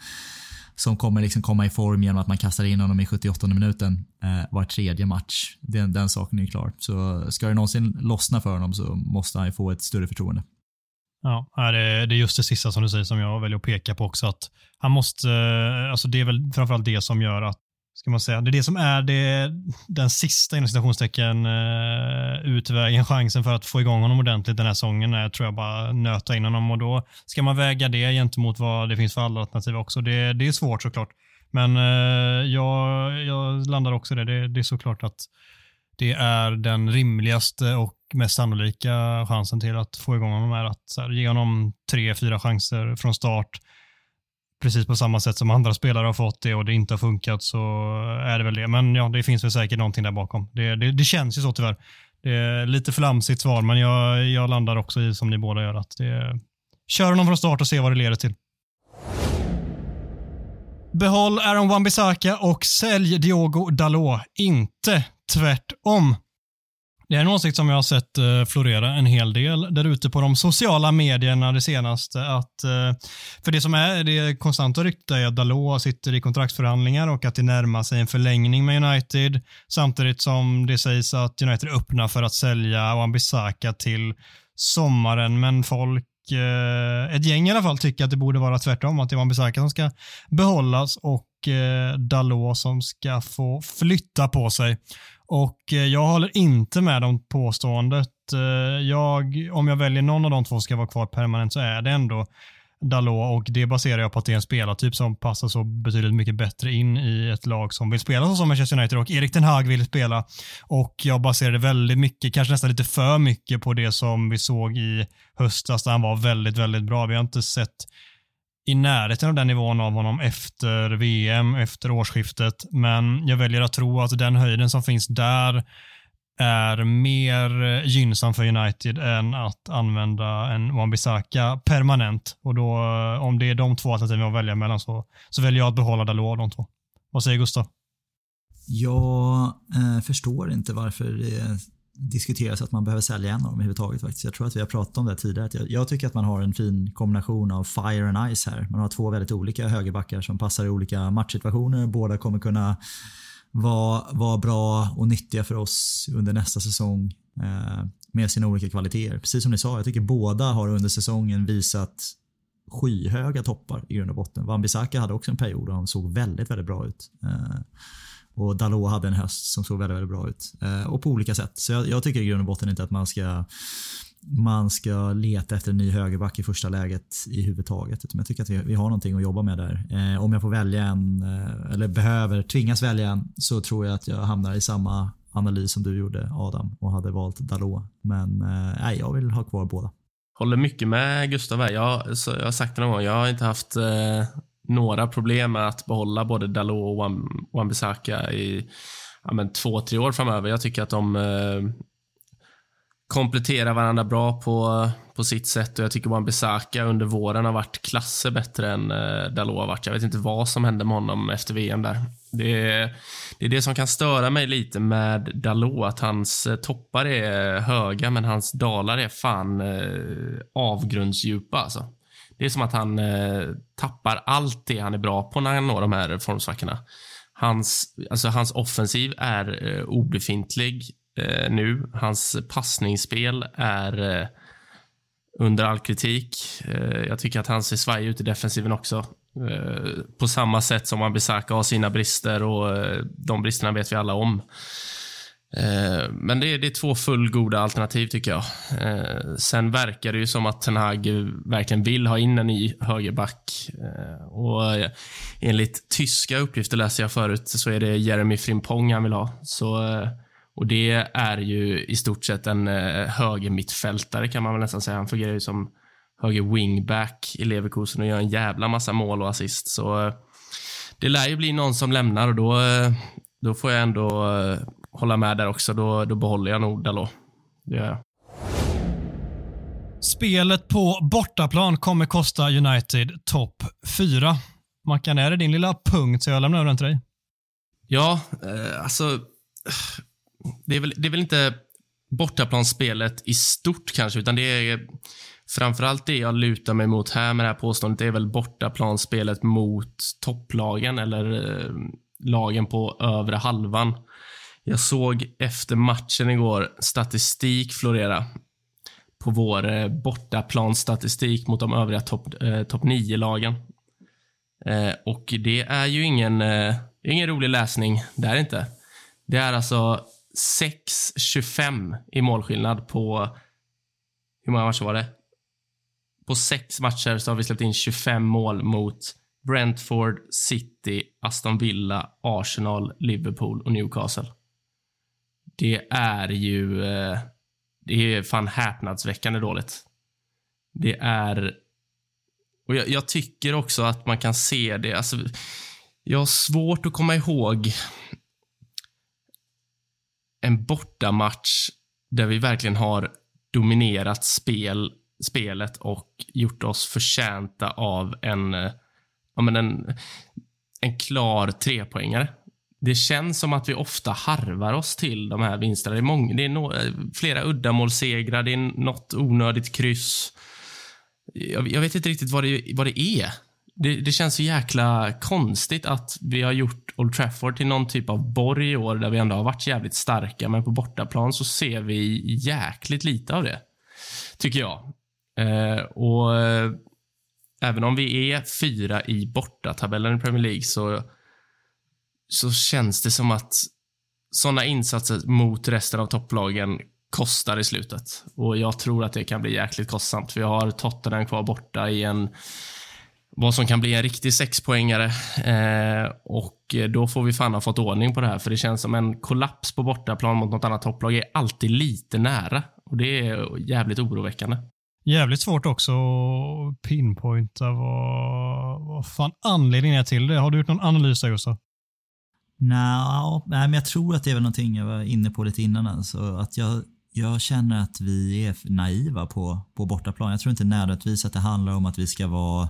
Speaker 1: som kommer liksom komma i form genom att man kastar in honom i 78 minuten eh, var tredje match. Den, den saken är ju klar. Så ska det någonsin lossna för honom så måste han ju få ett större förtroende.
Speaker 3: Ja, det är just det sista som du säger som jag väljer att peka på också. att Han måste, eh, alltså det är väl framförallt det som gör att ska man säga. Det är det som är det, den sista inom citationstecken eh, utvägen, chansen för att få igång honom ordentligt den här säsongen är tror jag bara nöta in honom och då ska man väga det gentemot vad det finns för alla alternativ också. Det, det är svårt såklart. Men eh, jag, jag landar också i det. det. Det är såklart att det är den rimligaste och mest sannolika chansen till att få igång honom är att här, ge honom tre, fyra chanser från start precis på samma sätt som andra spelare har fått det och det inte har funkat så är det väl det. Men ja, det finns väl säkert någonting där bakom. Det, det, det känns ju så tyvärr. Det är lite flamsigt svar, men jag, jag landar också i som ni båda gör att det, kör honom från start och se vad det leder till. Behåll Aaron Wan-Bissaka och sälj Diogo Dalot, inte tvärtom. Det är en åsikt som jag har sett eh, florera en hel del där ute på de sociala medierna det senaste. Att, eh, för det som är det konstanta ryktet är att Dalot sitter i kontraktsförhandlingar och att det närmar sig en förlängning med United. Samtidigt som det sägs att United öppnar för att sälja och Ambisaka till sommaren. Men folk eh, ett gäng i alla fall tycker att det borde vara tvärtom, att det är Wan-Bissaka som ska behållas och Dalot som ska få flytta på sig. Och eh, jag håller inte med om påståendet. Eh, jag, om jag väljer någon av de två ska vara kvar permanent så är det ändå Dalot och det baserar jag på att det är en spelartyp som passar så betydligt mycket bättre in i ett lag som vill spela så som Manchester United och Erik Ten Hag vill spela. Och jag baserar det väldigt mycket, kanske nästan lite för mycket på det som vi såg i höstas där han var väldigt, väldigt bra. Vi har inte sett i närheten av den nivån av honom efter VM, efter årsskiftet. Men jag väljer att tro att den höjden som finns där är mer gynnsam för United än att använda en Wan-Bissaka permanent. Och då, om det är de två alternativen att välja mellan så, så väljer jag att behålla Dalot av de två. Vad säger Gustav?
Speaker 1: Jag eh, förstår inte varför det diskuteras att man behöver sälja en av dem överhuvudtaget faktiskt. Jag tror att vi har pratat om det tidigare. Jag, jag, tycker att man har en fin kombination av fire and ice här. Man har två väldigt olika högerbackar som passar i olika matchsituationer. Båda kommer kunna vara, vara bra och nyttiga för oss under nästa säsong eh, med sina olika kvaliteter. Precis som ni sa, jag tycker båda har under säsongen visat skyhöga toppar i grund och botten. Wan-Bissaka hade också en period där han såg väldigt, väldigt bra ut. Eh, och Dalot hade en höst som såg väldigt, väldigt bra ut. Eh, och på olika sätt. Så jag, jag, tycker i grund och botten inte att man ska man ska leta efter en ny högerback i första läget i huvudtaget. Utan jag tycker att vi, vi har någonting att jobba med där. Eh, om jag får välja en, eh, eller behöver tvingas välja en, så tror jag att jag hamnar i samma analys som du gjorde Adam och hade valt Dalot. Men eh, nej, jag vill ha kvar båda.
Speaker 4: Håller mycket med Gustav här. Jag, jag har sagt det någon gång, jag har inte haft eh, några problem med att behålla både Dalot och Wan-Bissaka i ja, men två, tre år framöver. Jag tycker att de eh, kompletterar varandra bra på, på sitt sätt och jag tycker Wan-Bissaka under våren har varit klasser bättre än eh, Dalot har varit. Jag vet inte vad som hände med honom efter VM där. Det är, det är det som kan störa mig lite med Dalot, att hans eh, toppar är höga men hans dalar är fan eh, avgrundsdjupa alltså. Det är som att han eh, tappar allt det han är bra på när han når de här formsvackorna. Hans, alltså hans offensiv är eh, obefintlig eh, nu. Hans passningsspel är eh, under all kritik. Eh, jag tycker att han ser svajig ut i defensiven också. Eh, på samma sätt som Wan-Bissaka har sina brister och eh, de bristerna vet vi alla om. Eh, men det är, det är två fullgoda alternativ tycker jag. Eh, sen verkar det ju som att Ten Hag verkligen vill ha in en ny högerback. Eh, och enligt tyska uppgifter läser jag förut så är det Jeremy Frimpong han vill ha. Så, och det är ju i stort sett en högermittfältare kan man väl nästan säga. Han fungerar ju som höger wingback i Leverkusen och gör en jävla massa mål och assist. Så det lär ju bli någon som lämnar och då, då får jag ändå hålla med där också. Då, då behåller jag nog Dalot. Det gör jag.
Speaker 3: Spelet på bortaplan kommer kosta United topp 4. Mackan, är det din lilla punkt så jag lämnar över den till dig?
Speaker 4: Ja, eh, alltså. Det är, väl, det är väl inte bortaplansspelet i stort kanske, utan det är framförallt det jag lutar mig mot här med det här påståendet. Det är väl bortaplansspelet mot topplagen eller eh, lagen på övre halvan. Jag såg efter matchen igår statistik florera på vår bortaplansstatistik bortaplanstatistik mot de övriga topp eh, top 9-lagen. Eh, och det är ju ingen, eh, ingen rolig läsning. Det är inte. Det är alltså 6-25 i målskillnad på... Hur många matcher var det? På sex matcher så har vi släppt in 25 mål mot Brentford, City, Aston Villa, Arsenal, Liverpool och Newcastle det är ju... Eh, det är fan häpnadsväckande dåligt. Det är... Och jag, jag, tycker också att man kan se det. Alltså, jag har svårt att komma ihåg en bortamatch där vi verkligen har dominerat spel, spelet och gjort oss förtjänta av en, eh, ja, men en, en klar trepoängare det känns som att vi ofta harvar oss till de här vinsterna. Det är, många, det är no, eh, flera uddamålssegrar, det är något onödigt kryss. Jag, jag, vet inte riktigt vad det, vad det är. Det, det, känns så jäkla konstigt att vi har gjort Old Trafford till någon typ av borg i år där vi ändå har varit jävligt starka, men på bortaplan så ser vi jäkligt lite av det. Tycker jag. Eh, och eh, även om vi är fyra i bortatabellen i Premier League så så känns det som att sådana insatser mot resten av topplagen kostar i slutet. Och jag tror att det kan bli jäkligt kostsamt. Vi har Tottenham kvar borta i en vad som kan bli en riktig sexpoängare. Eh, och då får vi fan ha fått ordning på det här, för det känns som en kollaps på bortaplan mot något annat topplag är alltid lite nära. Och det är jävligt oroväckande.
Speaker 3: Jävligt svårt också att pinpointa vad, vad fan anledningen är till det. Har du gjort någon analys där, Gustav?
Speaker 1: No, nej, men jag tror att det är väl någonting jag var inne på lite innan. Alltså, att jag, jag känner att vi är naiva på, på bortaplan. Jag tror inte nödvändigtvis att det handlar om att vi ska vara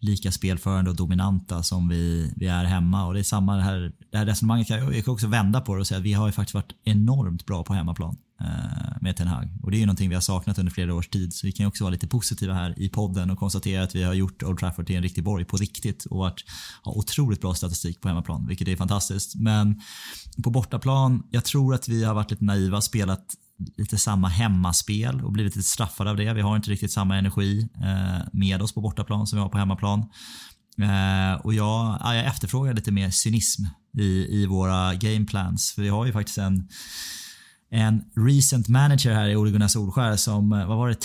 Speaker 1: lika spelförande och dominanta som vi, vi är hemma. Och Det är samma det här, det här resonemanget. Kan, jag kan också vända på det och säga att vi har ju faktiskt varit enormt bra på hemmaplan eh, med Ten Hag. Och det är ju någonting vi har saknat under flera års tid. Så vi kan ju också vara lite positiva här i podden och konstatera att vi har gjort Old Trafford till en riktig borg på riktigt och varit, har otroligt bra statistik på hemmaplan, vilket är fantastiskt. Men på bortaplan, jag tror att vi har varit lite naiva, spelat lite samma hemmaspel och blivit lite straffade av det. Vi har inte riktigt samma energi eh, med oss på bortaplan som vi har på hemmaplan. Eh, och jag, jag efterfrågar lite mer cynism i, i våra gameplans. För vi har ju faktiskt en en recent manager här i Ole Gunnar Solskär som, eh, vad var det,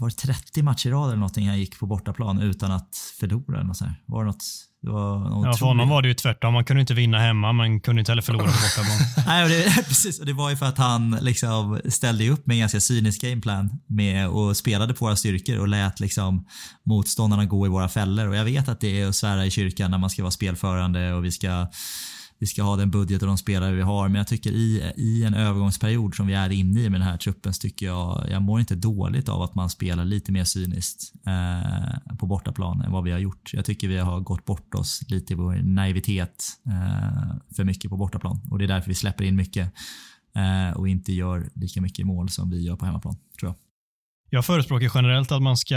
Speaker 1: var det 30 matcher i rad eller någonting han gick på bortaplan utan att förlora eller sånt Var det något? Det var något
Speaker 3: ja, för honom var det ju tvärtom. Man kunde inte vinna hemma, men kunde inte heller förlora på bortaplan. *laughs*
Speaker 1: Nej, det, *laughs* precis. Och det var ju för att han liksom ställde upp med en ganska cynisk gameplan med och spelade på våra styrkor och lät liksom motståndarna gå i våra fällor. Och jag vet att det är att svära i kyrkan när man ska vara spelförande och vi ska vi ska ha den budget och de spelare vi har. Men jag tycker i, i en övergångsperiod som vi är inne i med den här truppen så tycker jag, jag mår inte dåligt av att man spelar lite mer cyniskt eh, på bortaplan än vad vi har gjort. Jag tycker vi har gått bort oss lite i vår naivitet eh, för mycket på bortaplan och det är därför vi släpper in mycket eh, och inte gör lika mycket mål som vi gör på hemmaplan, tror jag.
Speaker 3: Jag förespråkar generellt att man ska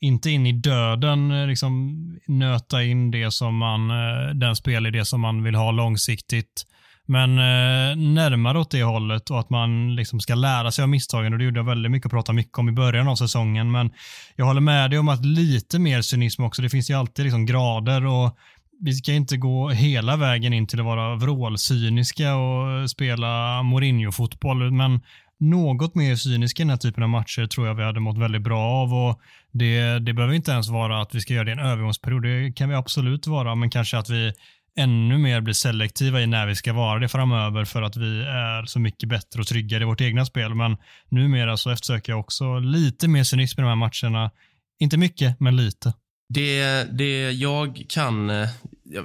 Speaker 3: inte in i döden eh, liksom nöta in det som man, eh, den spelidé som man vill ha långsiktigt. Men eh, närmare åt det hållet och att man liksom ska lära sig av misstagen och det gjorde jag väldigt mycket och pratade mycket om i början av säsongen. Men jag håller med dig om att lite mer cynism också. Det finns ju alltid liksom grader och vi ska inte gå hela vägen in till att vara vrålcyniska och spela Mourinho-fotboll, men något mer cyniska i den här typen av matcher tror jag vi hade mått väldigt bra av. Och det, det behöver inte ens vara att vi ska göra det i en övergångsperiod. Det kan vi absolut vara, men kanske att vi ännu mer blir selektiva i när vi ska vara det framöver för att vi är så mycket bättre och tryggare i vårt egna spel. Men numera så eftersöker jag också lite mer cynism i de här matcherna. Inte mycket, men lite.
Speaker 4: Det, det jag kan, eh,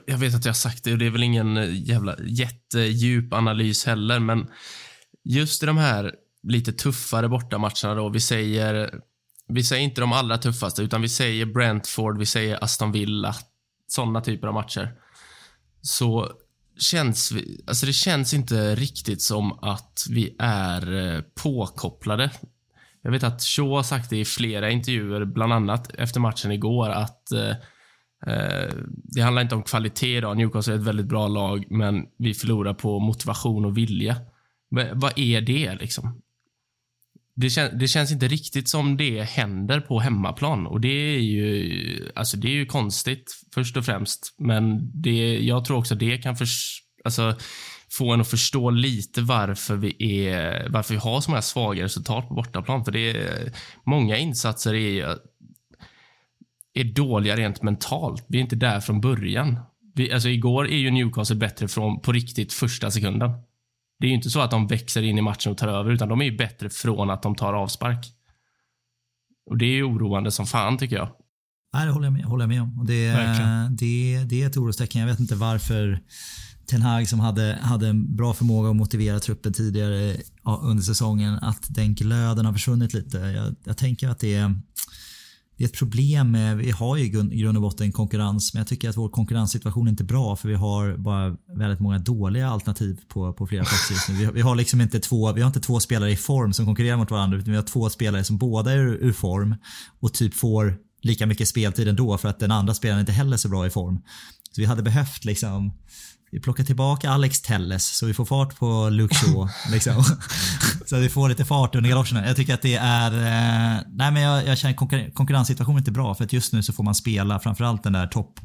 Speaker 4: jag vet att jag har sagt det och det är väl ingen eh, jävla jättedjup analys heller, men just i de här lite tuffare bortamatcherna då, vi säger, vi säger inte de allra tuffaste, utan vi säger Brentford, vi säger Aston Villa, sådana typer av matcher. Så känns vi, alltså det känns inte riktigt som att vi är eh, påkopplade. Jag vet att Shaw har sagt det i flera intervjuer, bland annat efter matchen igår, att eh, eh det handlar inte om kvalitet idag. Newcastle är ett väldigt bra lag, men vi förlorar på motivation och vilja. Vad är det liksom? Det, kän, det, känns inte riktigt som det händer på hemmaplan och det är ju, alltså det är ju konstigt först och främst. Men det, jag tror också det kan för, alltså, få en att förstå lite varför vi, är, varför vi har så många svaga resultat på bortaplan. För det är, många insatser är, är dåliga rent mentalt. Vi är inte där från början. Vi, alltså igår är ju Newcastle bättre från på riktigt första sekunden. Det är ju inte så att de växer in i matchen och tar över, utan de är ju bättre från att de tar avspark. Och det är ju oroande som fan tycker jag.
Speaker 1: Nej, det håller jag med, håller jag med om. Och det, det, det är ett orostecken. Jag vet inte varför Ten Hag som hade, hade en bra förmåga att motivera truppen tidigare under säsongen, att den glöden har försvunnit lite. Jag, jag tänker att det är det är ett problem med, vi har ju i grund och botten konkurrens, men jag tycker att vår konkurrenssituation är inte bra för vi har bara väldigt många dåliga alternativ på, på flera platser just nu. Vi, vi, har liksom inte två, vi har inte två spelare i form som konkurrerar mot varandra, utan vi har två spelare som båda är ur, ur form och typ får lika mycket speltid ändå för att den andra spelaren inte heller är så bra i form. Så vi hade behövt liksom vi plockar tillbaka Alex Telles så vi får fart på Luke Shaw. *laughs* liksom. så vi får lite fart under galoscherna. Jag tycker att det är... Eh, nej men jag, jag känner konkur konkurrenssituationen inte bra för att just nu så får man spela framförallt den där topp...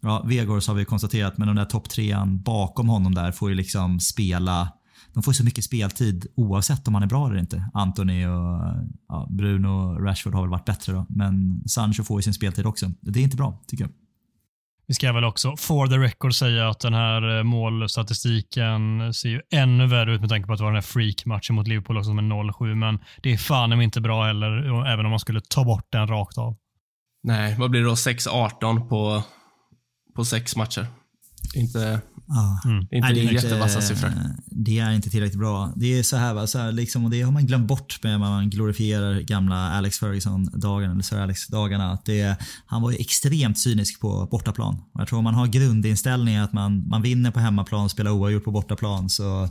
Speaker 1: Ja, Vegors har vi konstaterat men den där topp trean bakom honom där får ju liksom spela de får så mycket speltid oavsett om han är bra eller inte. Anthony och ja, Bruno och Rashford har väl varit bättre då. Men Sancho får ju sin speltid också. Det är inte bra, tycker jag.
Speaker 3: Vi ska väl också for the record säga att den här eh, målstatistiken ser ju ännu värre ut med tanke på att det var den här freak-matchen mot Liverpool också med 0-7, men det är fan inte bra heller, även om man skulle ta bort den rakt av.
Speaker 4: Nej, vad blir det då? 6-18 på, på sex matcher. Inte,
Speaker 1: ah.
Speaker 4: mm. inte Nej, det är jättevassa siffror.
Speaker 1: Det är inte tillräckligt bra. Det är så här, va, så här, liksom, och det har man glömt bort med när man glorifierar gamla Alex Ferguson-dagarna, eller Sir Alex-dagarna. han var ju extremt cynisk på bortaplan. jag tror om man har grundinställningen att man, man vinner på hemmaplan och spelar oavgjort på bortaplan så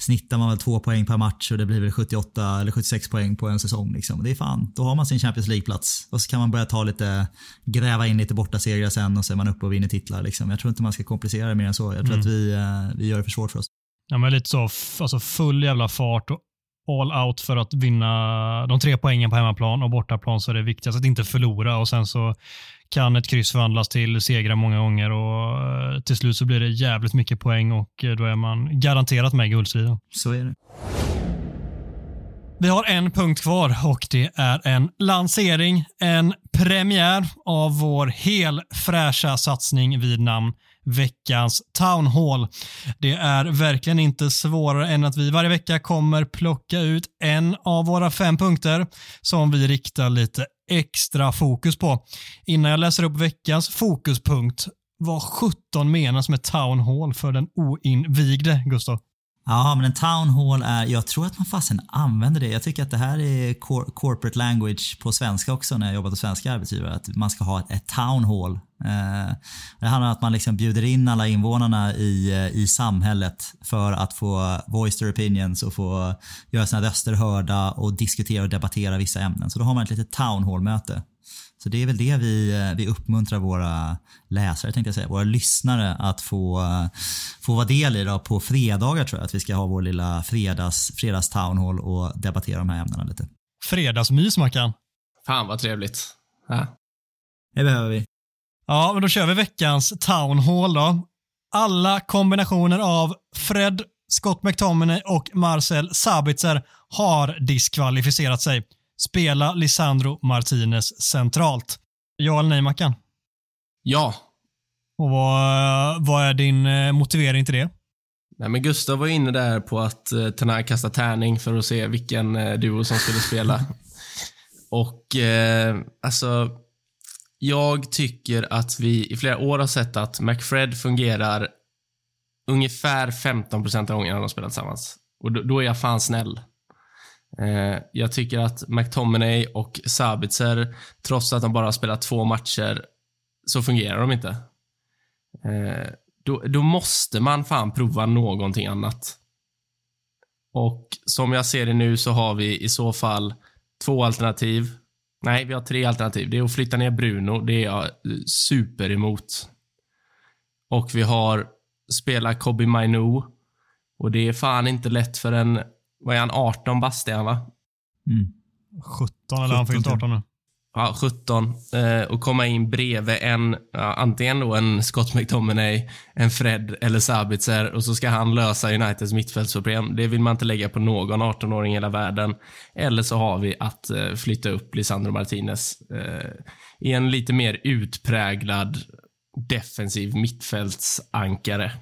Speaker 1: snittar man väl två poäng per match och det blir väl 78 eller 76 poäng på en säsong. Liksom. Det är fan, då har man sin Champions League-plats. Och så kan man börja ta lite, gräva in lite borta segrar sen och så är man uppe och vinner titlar. Liksom. Jag tror inte man ska komplicera det mer än så. Jag tror mm. att vi, eh, vi gör det för svårt för oss.
Speaker 3: Ja, men lite så, alltså full jävla fart och all out för att vinna de tre poängen på hemmaplan och bortaplan så är det viktigast att inte förlora och sen så kan ett kryss förvandlas till segrar många gånger och eh, till slut så blir det jävligt mycket poäng och eh, då är man garanterat med i guldstriden.
Speaker 1: Så är det.
Speaker 3: Vi har en punkt kvar och det är en lansering, en premiär av vår helfräscha satsning vid namn veckans Town Hall. Det är verkligen inte svårare än att vi varje vecka kommer plocka ut en av våra fem punkter som vi riktar lite extra fokus på. Innan jag läser upp veckans fokuspunkt, vad 17 menas med Town Hall för den oinvigde, Gustav?
Speaker 1: Ja, men en town hall är, jag tror att man fasen använder det. Jag tycker att det här är cor corporate language på svenska också när jag jobbat hos svenska arbetsgivare. Att man ska ha ett, ett town hall. Eh, det handlar om att man liksom bjuder in alla invånarna i, eh, i samhället för att få voice their opinions och få göra sina röster hörda och diskutera och debattera vissa ämnen. Så då har man ett litet town hall-möte. Så det är väl det vi, eh, vi uppmuntrar våra läsare, tänkte jag säga, våra lyssnare att få, eh, få vara del i då på fredagar tror jag att vi ska ha vår lilla fredags, fredags town hall och debattera de här ämnena lite.
Speaker 3: Fredagsmys Mackan.
Speaker 4: Fan vad trevligt. Ja.
Speaker 1: Det behöver vi.
Speaker 3: Ja, men då kör vi veckans town hall då. Alla kombinationer av Fred, Scott McTominay och Marcel Sabitzer har diskvalificerat sig. Spela Lisandro Martinez centralt. Ja eller nej Mackan?
Speaker 4: Ja.
Speaker 3: Och vad, vad är din eh, motivering till det?
Speaker 4: Nej, men Gustav var inne där på att uh, Tanay kasta tärning för att se vilken uh, duo som skulle spela. *laughs* Och uh, alltså, jag tycker att vi i flera år har sett att McFred fungerar ungefär 15% av gångerna de spelar tillsammans. Och då, då, är jag fan snäll. Eh, jag tycker att McTominay och Sabitzer, trots att de bara har spelat två matcher, så fungerar de inte. Eh, då, då måste man fan prova någonting annat. Och som jag ser det nu så har vi i så fall två alternativ. Nej, vi har tre alternativ. Det är att flytta ner Bruno. Det är jag super emot. Och vi har spela Kobi Mainu. Och det är fan inte lätt för en vad är han, 18 bast är han va?
Speaker 3: Mm. 17 eller han fyllt 18 nu.
Speaker 4: Ja, 17. Eh, och komma in bredvid en, ja, antingen då en Scott McTominay, en Fred eller Sabitzer och så ska han lösa Uniteds mittfältsproblem. Det vill man inte lägga på någon 18-åring i hela världen. Eller så har vi att eh, flytta upp Lisandro Martinez eh, i en lite mer utpräglad defensiv mittfältsankare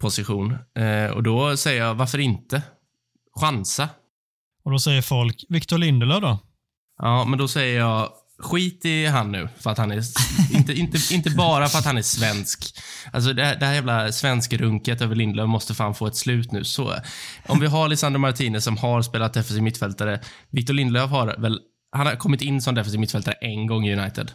Speaker 4: position. Eh, och då säger jag, varför inte? Chansa.
Speaker 3: Och då säger folk, Victor Lindelöf då?
Speaker 4: Ja, men då säger jag, skit i han nu. För att han är, inte, inte, inte bara för att han är svensk. Alltså det här, det här jävla svenskrunket över Lindelöf måste fan få ett slut nu. Så, om vi har Lisandro Martinez som har spelat defensiv mittfältare. Victor Lindelöf har väl, han har kommit in som defensiv mittfältare en gång i United.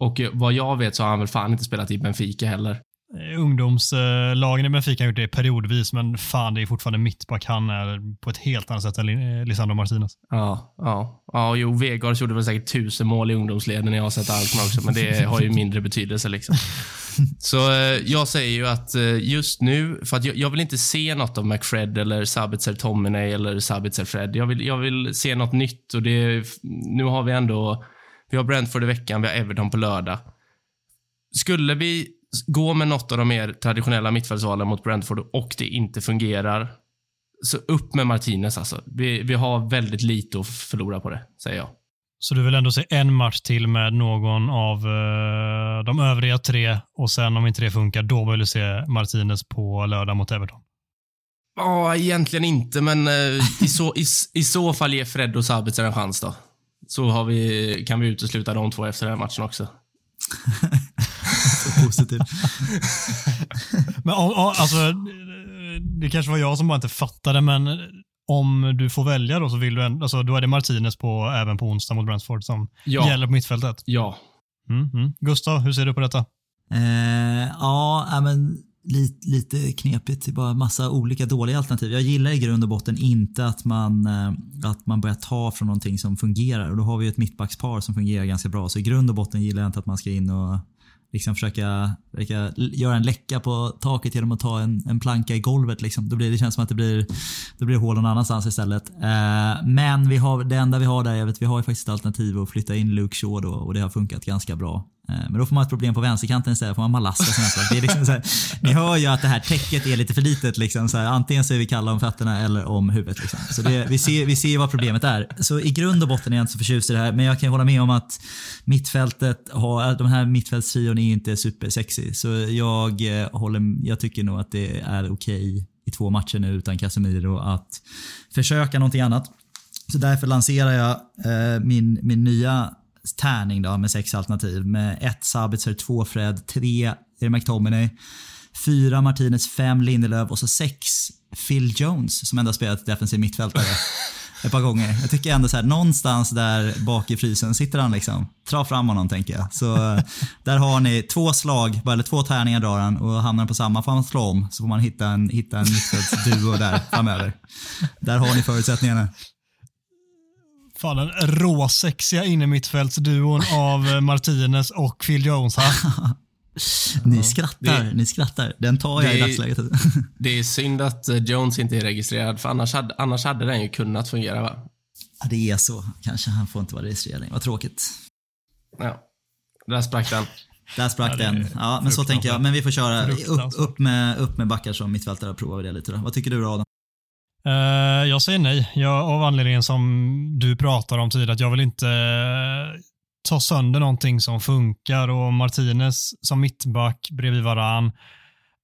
Speaker 4: Och vad jag vet så har han väl fan inte spelat i Benfica heller.
Speaker 3: Eh, ungdomslagen i Benfica har gjort det periodvis, men fan det är fortfarande mittback han är på ett helt annat sätt än eh, Lisandro Martinez.
Speaker 4: Ja, ja. Ja, jo, Vegard gjorde väl säkert tusen mål i ungdomsleden har sett allt också, men det *laughs* har ju mindre betydelse liksom. Så eh, jag säger ju att just nu, för att jag, jag, vill inte se något av McFred eller Sabitzer Tominay eller Sabitzer Fred. Jag vill, jag vill se något nytt och det, nu har vi ändå, vi har Brentford i veckan, vi har Everton på lördag. Skulle vi gå med något av de mer traditionella mittfältsvalen mot Brentford och det inte fungerar, så upp med Martinez alltså. Vi, vi har väldigt lite att förlora på det, säger jag.
Speaker 3: Så du vill ändå se en match till med någon av uh, de övriga tre och sen om inte det funkar, då vill du se Martinez på lördag mot Everton?
Speaker 4: Ja, egentligen inte, men uh, i, så, i, i så fall ge Fred och Sabitzer en chans då. Så har vi, kan vi utesluta de två efter den här matchen också. *laughs*
Speaker 1: positiv. *laughs*
Speaker 3: men om, alltså, det kanske var jag som bara inte fattade, men om du får välja då så vill du en, alltså, då är det Martinez på, även på onsdag mot Brentford som ja. gäller på mittfältet?
Speaker 4: Ja.
Speaker 3: Mm, mm. Gustav, hur ser du på detta?
Speaker 1: Eh, ja, men lite, lite knepigt. Det är bara massa olika dåliga alternativ. Jag gillar i grund och botten inte att man, eh, att man börjar ta från någonting som fungerar. Och då har vi ett mittbackspar som fungerar ganska bra. Så i grund och botten gillar jag inte att man ska in och liksom försöka, försöka göra en läcka på taket genom att ta en, en planka i golvet. Liksom. Då blir, det känns som att det blir, då blir hål någon annanstans istället. Eh, men vi har, det enda vi har där, är att vi har ju faktiskt ett alternativ att flytta in Luke Shaw då, och det har funkat ganska bra. Eh, men då får man ett problem på vänsterkanten istället. får man Malaska som det är liksom så här, Ni hör ju att det här täcket är lite för litet. Liksom, så här, antingen så är vi kalla om fötterna eller om huvudet. Liksom. Så det, vi, ser, vi ser vad problemet är. Så i grund och botten är jag inte så förtjust i det här. Men jag kan hålla med om att mittfältet har, de här mittfältstrion är inte supersexy. Så jag, eh, håller, jag tycker nog att det är okej okay i två matcher nu utan Casemiro att försöka någonting annat. Så därför lanserar jag eh, min, min nya tärning då med sex alternativ med ett Sabitzer, två Fred, tre McTominay, fyra Martinez, fem Lindelöf och så sex Phil Jones som ändå spelat defensiv mittfältare *laughs* ett par gånger. Jag tycker ändå så här, någonstans där bak i frysen sitter han liksom. Dra fram honom tänker jag. Så *laughs* där har ni två slag, eller två tärningar drar han och hamnar på samma får man slå om så får man hitta en, hitta en mittfältsduo där framöver. Där har ni förutsättningarna.
Speaker 3: Fan, den råsexiga innermittfältsduon av eh, Martinez och Phil Jones här. *laughs*
Speaker 1: ni skrattar, det, ni skrattar. Den tar jag i dagsläget. *laughs*
Speaker 4: det är synd att eh, Jones inte är registrerad, för annars hade, annars hade den ju kunnat fungera va?
Speaker 1: Ja, det är så. Kanske han får inte vara registrerad. Vad tråkigt.
Speaker 4: Ja, där sprack den.
Speaker 1: Där sprack ja, den. Ja, men så tänker jag. Men vi får köra upp, upp, med, upp med backar som mittfältare och prova det lite. Då. Vad tycker du då Adam?
Speaker 3: Uh, jag säger nej, jag, av anledningen som du pratar om tidigare, att jag vill inte uh, ta sönder någonting som funkar och Martinez som mittback bredvid varann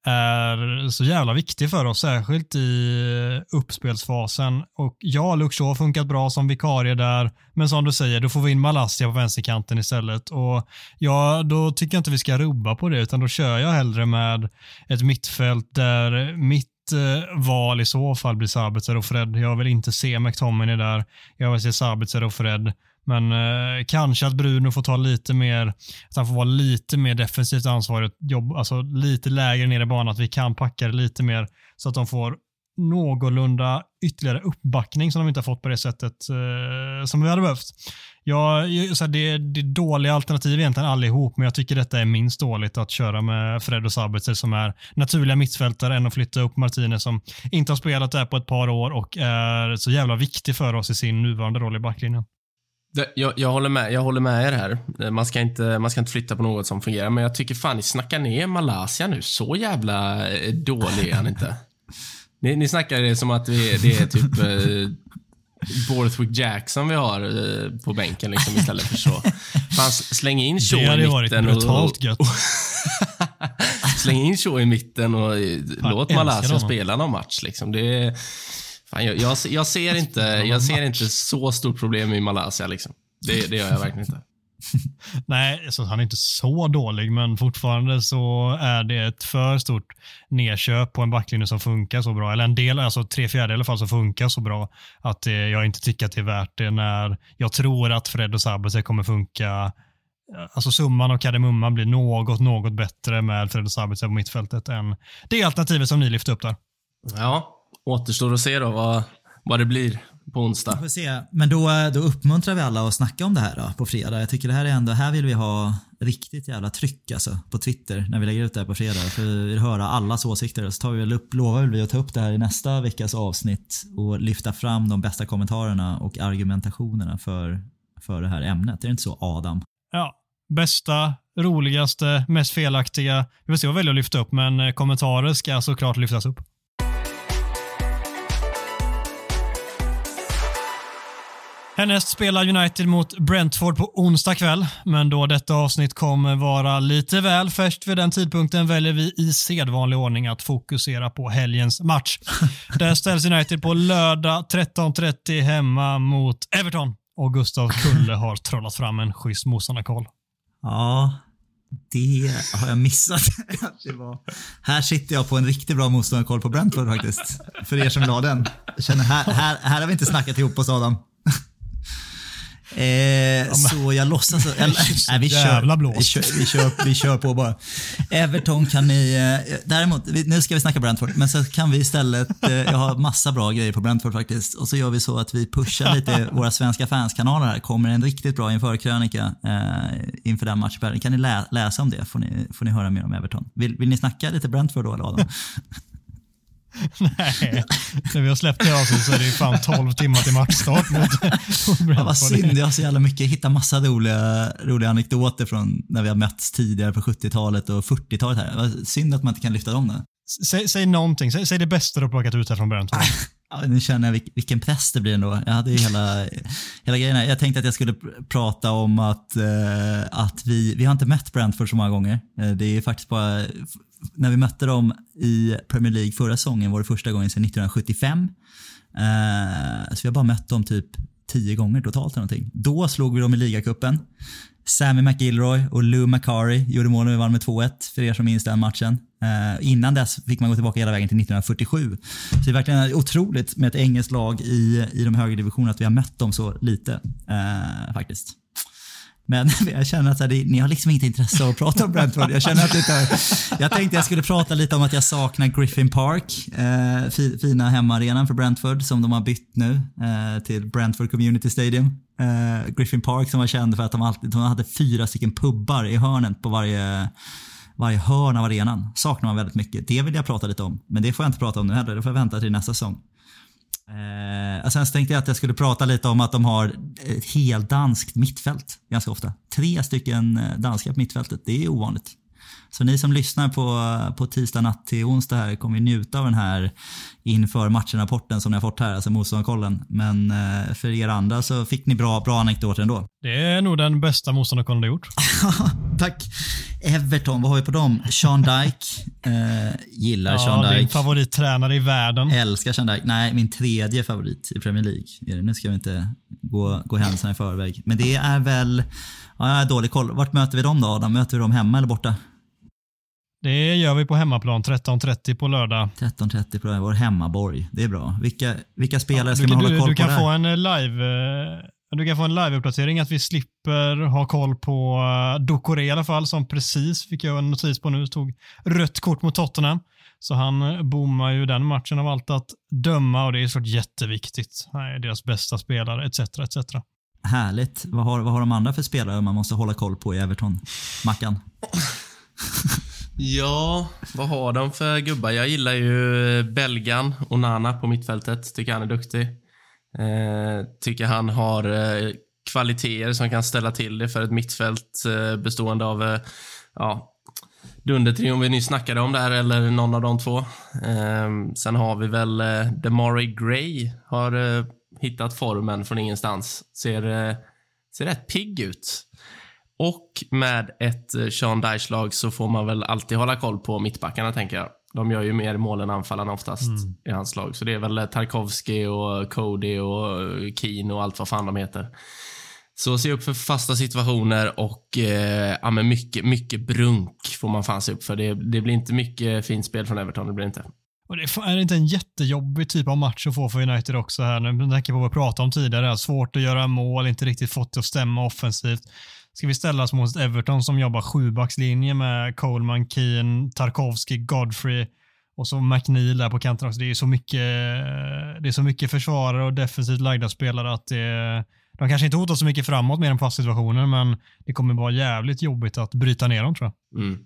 Speaker 3: är så jävla viktig för oss, särskilt i uppspelsfasen. Och ja, Luxor har funkat bra som vikarie där, men som du säger, då får vi in Malassia på vänsterkanten istället. Och ja, då tycker jag inte vi ska rubba på det, utan då kör jag hellre med ett mittfält där mitt Eh, val i så fall blir Sabitzer och Fred. Jag vill inte se McTominay där. Jag vill se Sabitzer och Fred. Men eh, kanske att Bruno får ta lite mer, att han får vara lite mer defensivt ansvarig, jobb, alltså lite lägre ner i banan, att vi kan packa det lite mer så att de får någorlunda ytterligare uppbackning som de inte har fått på det sättet eh, som vi hade behövt. Ja, så det, det är dåliga alternativ egentligen allihop, men jag tycker detta är minst dåligt att köra med Fred och Sabitzer som är naturliga mittfältare än att flytta upp Martinez som inte har spelat där på ett par år och är så jävla viktig för oss i sin nuvarande roll i backlinjen.
Speaker 4: Jag, jag, håller med, jag håller med er här. Man ska, inte, man ska inte flytta på något som fungerar, men jag tycker fan ni snackar ner Malaysia nu. Så jävla eh, dålig är han inte. *laughs* Ni, ni snackar det som att vi, det är typ eh, Borthwick Jackson vi har eh, på bänken liksom, istället för så. Fan, släng in Shaw i mitten. Det hade varit
Speaker 3: brutalt gött. *laughs*
Speaker 4: släng in Shaw i mitten och fan, låt Malaysia spela någon match. Liksom. Det fan, jag, jag, jag, ser inte, jag ser inte så stort problem i Malaysia. Liksom. Det, det gör jag verkligen inte. *laughs*
Speaker 3: Nej, så han är inte så dålig, men fortfarande så är det ett för stort nedköp på en backlinje som funkar så bra. Eller en del, alltså tre fjärdedelar i alla fall, som funkar så bra att eh, jag inte tycker att det är värt det när jag tror att Fred och Sabitzer kommer funka Alltså summan av kardemumman blir något, något bättre med Fred och Sabitzer på mittfältet än det alternativet som ni lyfte upp där.
Speaker 4: Ja, återstår att se då vad, vad det blir på onsdag.
Speaker 1: får se. Men då, då uppmuntrar vi alla att snacka om det här då, på fredag. Jag tycker det här är ändå, här vill vi ha riktigt jävla tryck alltså på Twitter när vi lägger ut det här på fredag. För vi vill höra allas åsikter. Så tar vi väl upp, lovar vi att ta upp det här i nästa veckas avsnitt och lyfta fram de bästa kommentarerna och argumentationerna för, för det här ämnet. Är det inte så Adam?
Speaker 3: Ja, bästa, roligaste, mest felaktiga. Vi får se vad vi väljer att lyfta upp, men kommentarer ska såklart lyftas upp. Härnäst spelar United mot Brentford på onsdag kväll, men då detta avsnitt kommer vara lite väl färskt vid den tidpunkten väljer vi i sedvanlig ordning att fokusera på helgens match. *laughs* Där ställs United på lördag 13.30 hemma mot Everton och Gustav Kulle *laughs* har trollat fram en schysst motståndarkoll.
Speaker 1: Ja, det har jag missat. *laughs* var... Här sitter jag på en riktigt bra motståndarkoll på Brentford faktiskt. För er som ha den. Känner här, här, här har vi inte snackat ihop oss Adam. Eh, så jag låtsas... Jag, nej, vi, kör, vi, kör, vi, kör, vi kör på bara. Everton kan ni... Eh, däremot, nu ska vi snacka Brentford, men så kan vi istället... Eh, jag har massa bra grejer på Brentford faktiskt. Och så gör vi så att vi pushar lite våra svenska fanskanaler här. kommer en riktigt bra införkrönika eh, inför den matchen. Kan ni lä, läsa om det får ni, får ni höra mer om Everton. Vill, vill ni snacka lite Brentford då eller Adam? *laughs*
Speaker 3: Nej, när vi har släppt det avsnittet så är det ju fan 12 timmar till matchstart mot, *laughs*
Speaker 1: Ja, vad synd, jag har så jävla mycket, jag hittar massa roliga, roliga anekdoter från när vi har mötts tidigare på 70-talet och 40-talet här. Vad Synd att man inte kan lyfta dem nu.
Speaker 3: Säg, säg någonting, säg, säg det bästa du har plockat ut här från Brentford. *laughs*
Speaker 1: Ja, nu känner jag vilk- vilken press det blir ändå. Jag hade ju hela, hela grejen här. Jag tänkte att jag skulle pr- prata om att, eh, att vi, vi har inte mött Brentford så många gånger. Eh, det är faktiskt bara, när vi mötte dem i Premier League förra säsongen var det första gången sedan 1975. Eh, så vi har bara mött dem typ tio gånger totalt eller någonting. Då slog vi dem i ligacupen. Sammy McIlroy och Lou McCarry gjorde mål när vi vann med 2-1, för er som minns den matchen. Eh, innan dess fick man gå tillbaka hela vägen till 1947. Så det är verkligen otroligt med ett engelskt lag i, i de högre divisionerna att vi har mött dem så lite, eh, faktiskt. Men *laughs* jag känner att så här, ni har liksom inget intresse av att prata om Brentford. Jag känner att det inte, jag tänkte jag skulle prata lite om att jag saknar Griffin Park, eh, fina hemmaarenan för Brentford som de har bytt nu eh, till Brentford Community Stadium. Eh, Griffin Park som var känd för att de, alltid, de hade fyra stycken pubbar i hörnen på varje, varje hörn av arenan. Saknar man väldigt mycket. Det vill jag prata lite om, men det får jag inte prata om nu heller. Det får jag vänta till nästa säsong. Eh, sen tänkte jag att jag skulle prata lite om att de har ett heldanskt mittfält ganska ofta. Tre stycken eh, danska danskar på mittfältet, det är ovanligt. Så ni som lyssnar på, på tisdag natt till onsdag här kommer ju njuta av den här inför matchen-rapporten som ni har fått här, alltså motståndarkollen. Men eh, för er andra så fick ni bra, bra anekdoter ändå.
Speaker 3: Det är nog den bästa motståndarkollen du gjort. *laughs*
Speaker 1: Tack. Everton, vad har vi på dem? Sean Dyke. Eh, gillar Sean
Speaker 3: Ja, din
Speaker 1: Dyke.
Speaker 3: favorittränare i världen.
Speaker 1: Älskar Sean Dyke. Nej, min tredje favorit i Premier League. Nu ska vi inte gå, gå händelserna i förväg. Men det är väl... Ja, jag har dålig koll. Vart möter vi dem då Adam? Möter vi dem hemma eller borta?
Speaker 3: Det gör vi på hemmaplan 13.30 på lördag.
Speaker 1: 13.30 på vår hemmaborg. Det är bra. Vilka, vilka spelare ska
Speaker 3: du,
Speaker 1: man
Speaker 3: du,
Speaker 1: hålla koll
Speaker 3: du
Speaker 1: på
Speaker 3: kan
Speaker 1: där?
Speaker 3: få en eh, live eh, du kan få en live-uppdatering att vi slipper ha koll på uh, Dokore i alla fall som precis fick jag en notis på nu tog rött kort mot Tottenham. Så han eh, bommar ju den matchen av allt att döma och det är såklart jätteviktigt. Han är deras bästa spelare etc. etc.
Speaker 1: Härligt. Vad har, vad har de andra för spelare man måste hålla koll på i Everton? Mackan? *laughs*
Speaker 4: Ja, vad har de för gubbar? Jag gillar ju belgan Onana på mittfältet. Tycker han är duktig. Eh, tycker han har eh, kvaliteter som kan ställa till det för ett mittfält eh, bestående av eh, ja, dundertrion vi nyss snackade om där, eller någon av de två. Eh, sen har vi väl eh, Demari Gray har eh, hittat formen från ingenstans. Ser, eh, ser rätt pigg ut. Och med ett eh, Sean Dyche-lag så får man väl alltid hålla koll på mittbackarna, tänker jag. De gör ju mer mål än anfallarna oftast i hans lag. Så det är väl eh, Tarkovsky och Cody och eh, Keane och allt vad fan de heter. Så se upp för fasta situationer och eh, ja, men mycket, mycket brunk får man fan se upp för. Det, det blir inte mycket fint spel från Everton, det blir inte.
Speaker 3: Och det är är det inte en jättejobbig typ av match att få för United också här nu? Tanke på vad vi pratade om tidigare. Svårt att göra mål, inte riktigt fått det att stämma offensivt. Ska vi ställa oss mot Everton som jobbar sjubackslinje med Coleman, Keane, Tarkovsky, Godfrey och så McNeil där på kanten också. Det är så mycket, eh, det är så mycket försvarare och defensivt lagda spelare att det, de kanske inte hotar så mycket framåt mer än fast situationer, men det kommer vara jävligt jobbigt att bryta ner dem tror jag.
Speaker 4: Mm.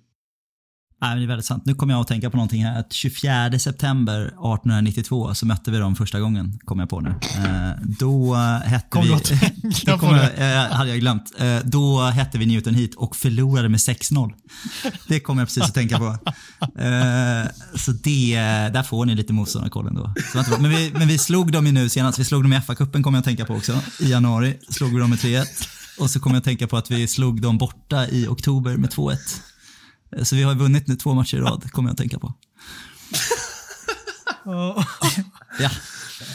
Speaker 1: Nej, det är väldigt sant. Nu kommer jag att tänka på någonting här. Att 24 september 1892 så mötte vi dem första gången, kom jag på nu. Eh, då hette
Speaker 3: Kom
Speaker 1: vi... *laughs* det kommer,
Speaker 3: det?
Speaker 1: eh, hade jag glömt. Eh, då hette vi Newton Heat och förlorade med 6-0. Det kommer jag precis att tänka på. Så det, där får ni lite motståndarkollen då. Så det var inte bra. Men, vi, men vi slog dem ju nu senast. Vi slog dem i FA-cupen kommer jag att tänka på också. I januari slog vi dem med 3-1. Och så kommer jag att tänka på att vi slog dem borta i oktober med 2-1. Så vi har vunnit nu två matcher i rad, kommer jag att tänka på. *laughs* Ja,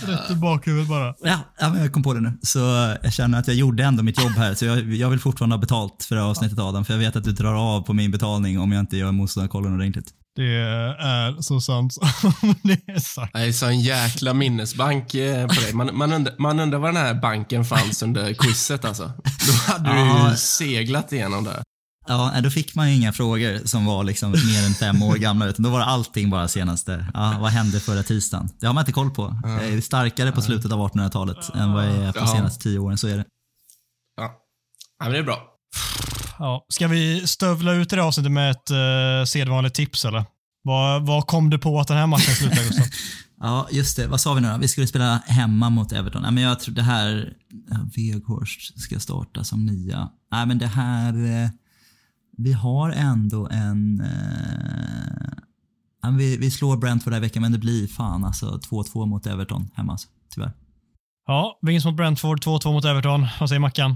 Speaker 3: Rätt i bakhuvudet bara.
Speaker 1: ja, ja men jag kom på det nu. Så jag känner att jag gjorde ändå mitt jobb här. Så jag, jag vill fortfarande ha betalt för det här avsnittet Adam. För jag vet att du drar av på min betalning om jag inte gör motståndarkollen ordentligt.
Speaker 3: Det är så sant som *laughs* det är sagt.
Speaker 4: Det är så en jäkla minnesbank eh, på dig. Man, man, undrar, man undrar var den här banken fanns under quizet alltså. Då hade du ju seglat igenom det.
Speaker 1: Ja, då fick man ju inga frågor som var liksom mer än fem år gamla. Utan då var det allting bara senaste. Ja, vad hände förra tisdagen? Det har man inte koll på. Jag är starkare på slutet av 1800-talet än vad jag är på
Speaker 4: Ja.
Speaker 1: senaste tio åren. Så är det.
Speaker 4: Ja. ja, men det är bra.
Speaker 3: Ja. Ska vi stövla ut i det här avsnittet med ett uh, sedvanligt tips eller? Vad, vad kom du på att den här matchen slutar Gustav? *laughs*
Speaker 1: Ja, just det. Vad sa vi nu då? Vi skulle spela hemma mot Everton. Nej, men jag tror det här... Ja, Weghorst ska starta som nia. Nej, men det här... eh, Vi har ändå en... Eh, vi, vi slår Brentford den här veckan, men det blir fan alltså 2-2 mot Everton hemma. Alltså, tyvärr.
Speaker 3: Ja, vinst mot Brentford, 2-2 mot Everton. Vad säger Mackan?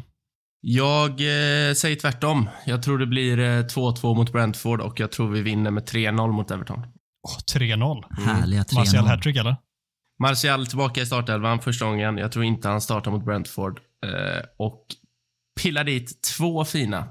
Speaker 4: Jag eh, säger tvärtom. Jag tror det blir eh, 2-2 mot Brentford och jag tror vi vinner med 3-0 mot Everton.
Speaker 3: Oh, 3-0.
Speaker 1: Härliga 3-0.
Speaker 3: Martial hattrick eller?
Speaker 4: Martial tillbaka i startelvan första gången. Jag tror inte han startar mot Brentford. Eh, och pillar dit två fina.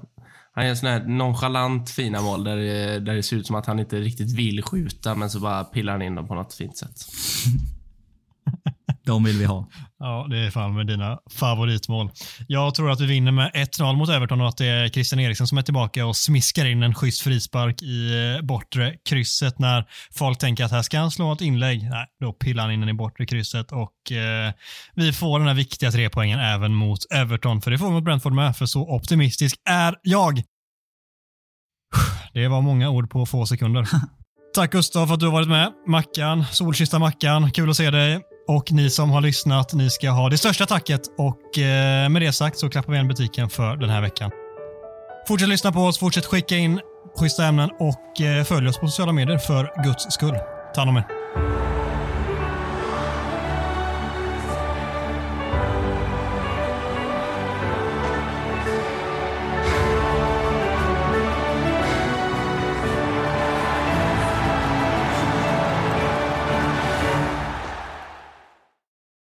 Speaker 4: Han gör sådana här nonchalant fina mål där, det- där det ser ut som att han inte riktigt vill skjuta men så bara pillar han in dem på något fint sätt. *laughs*
Speaker 1: De vill vi ha.
Speaker 3: Ja, det är fan med dina favoritmål. Jag tror att vi vinner med 1-0 mot Everton och att det är Christian Eriksen som är tillbaka och smiskar in en schysst frispark i eh, bortre krysset när folk tänker att här ska han slå ett inlägg. Nej, då pillar han in den i bortre krysset och eh, vi får den här viktiga tre poängen även mot Everton. För det får vi mot Brentford med, för så optimistisk är jag. Det var många ord på få sekunder. *laughs* Tack Gustav för att du har varit med. Mackan, Solkista Mackan, kul att se dig. Och ni som har lyssnat, ni ska ha det största tacket. Och eh, med det sagt så klappar vi igen butiken för den här veckan. Fortsätt lyssna på oss, fortsätt skicka in schyssta ämnen och eh, följ oss på sociala medier för Guds skull. Ta hand om er.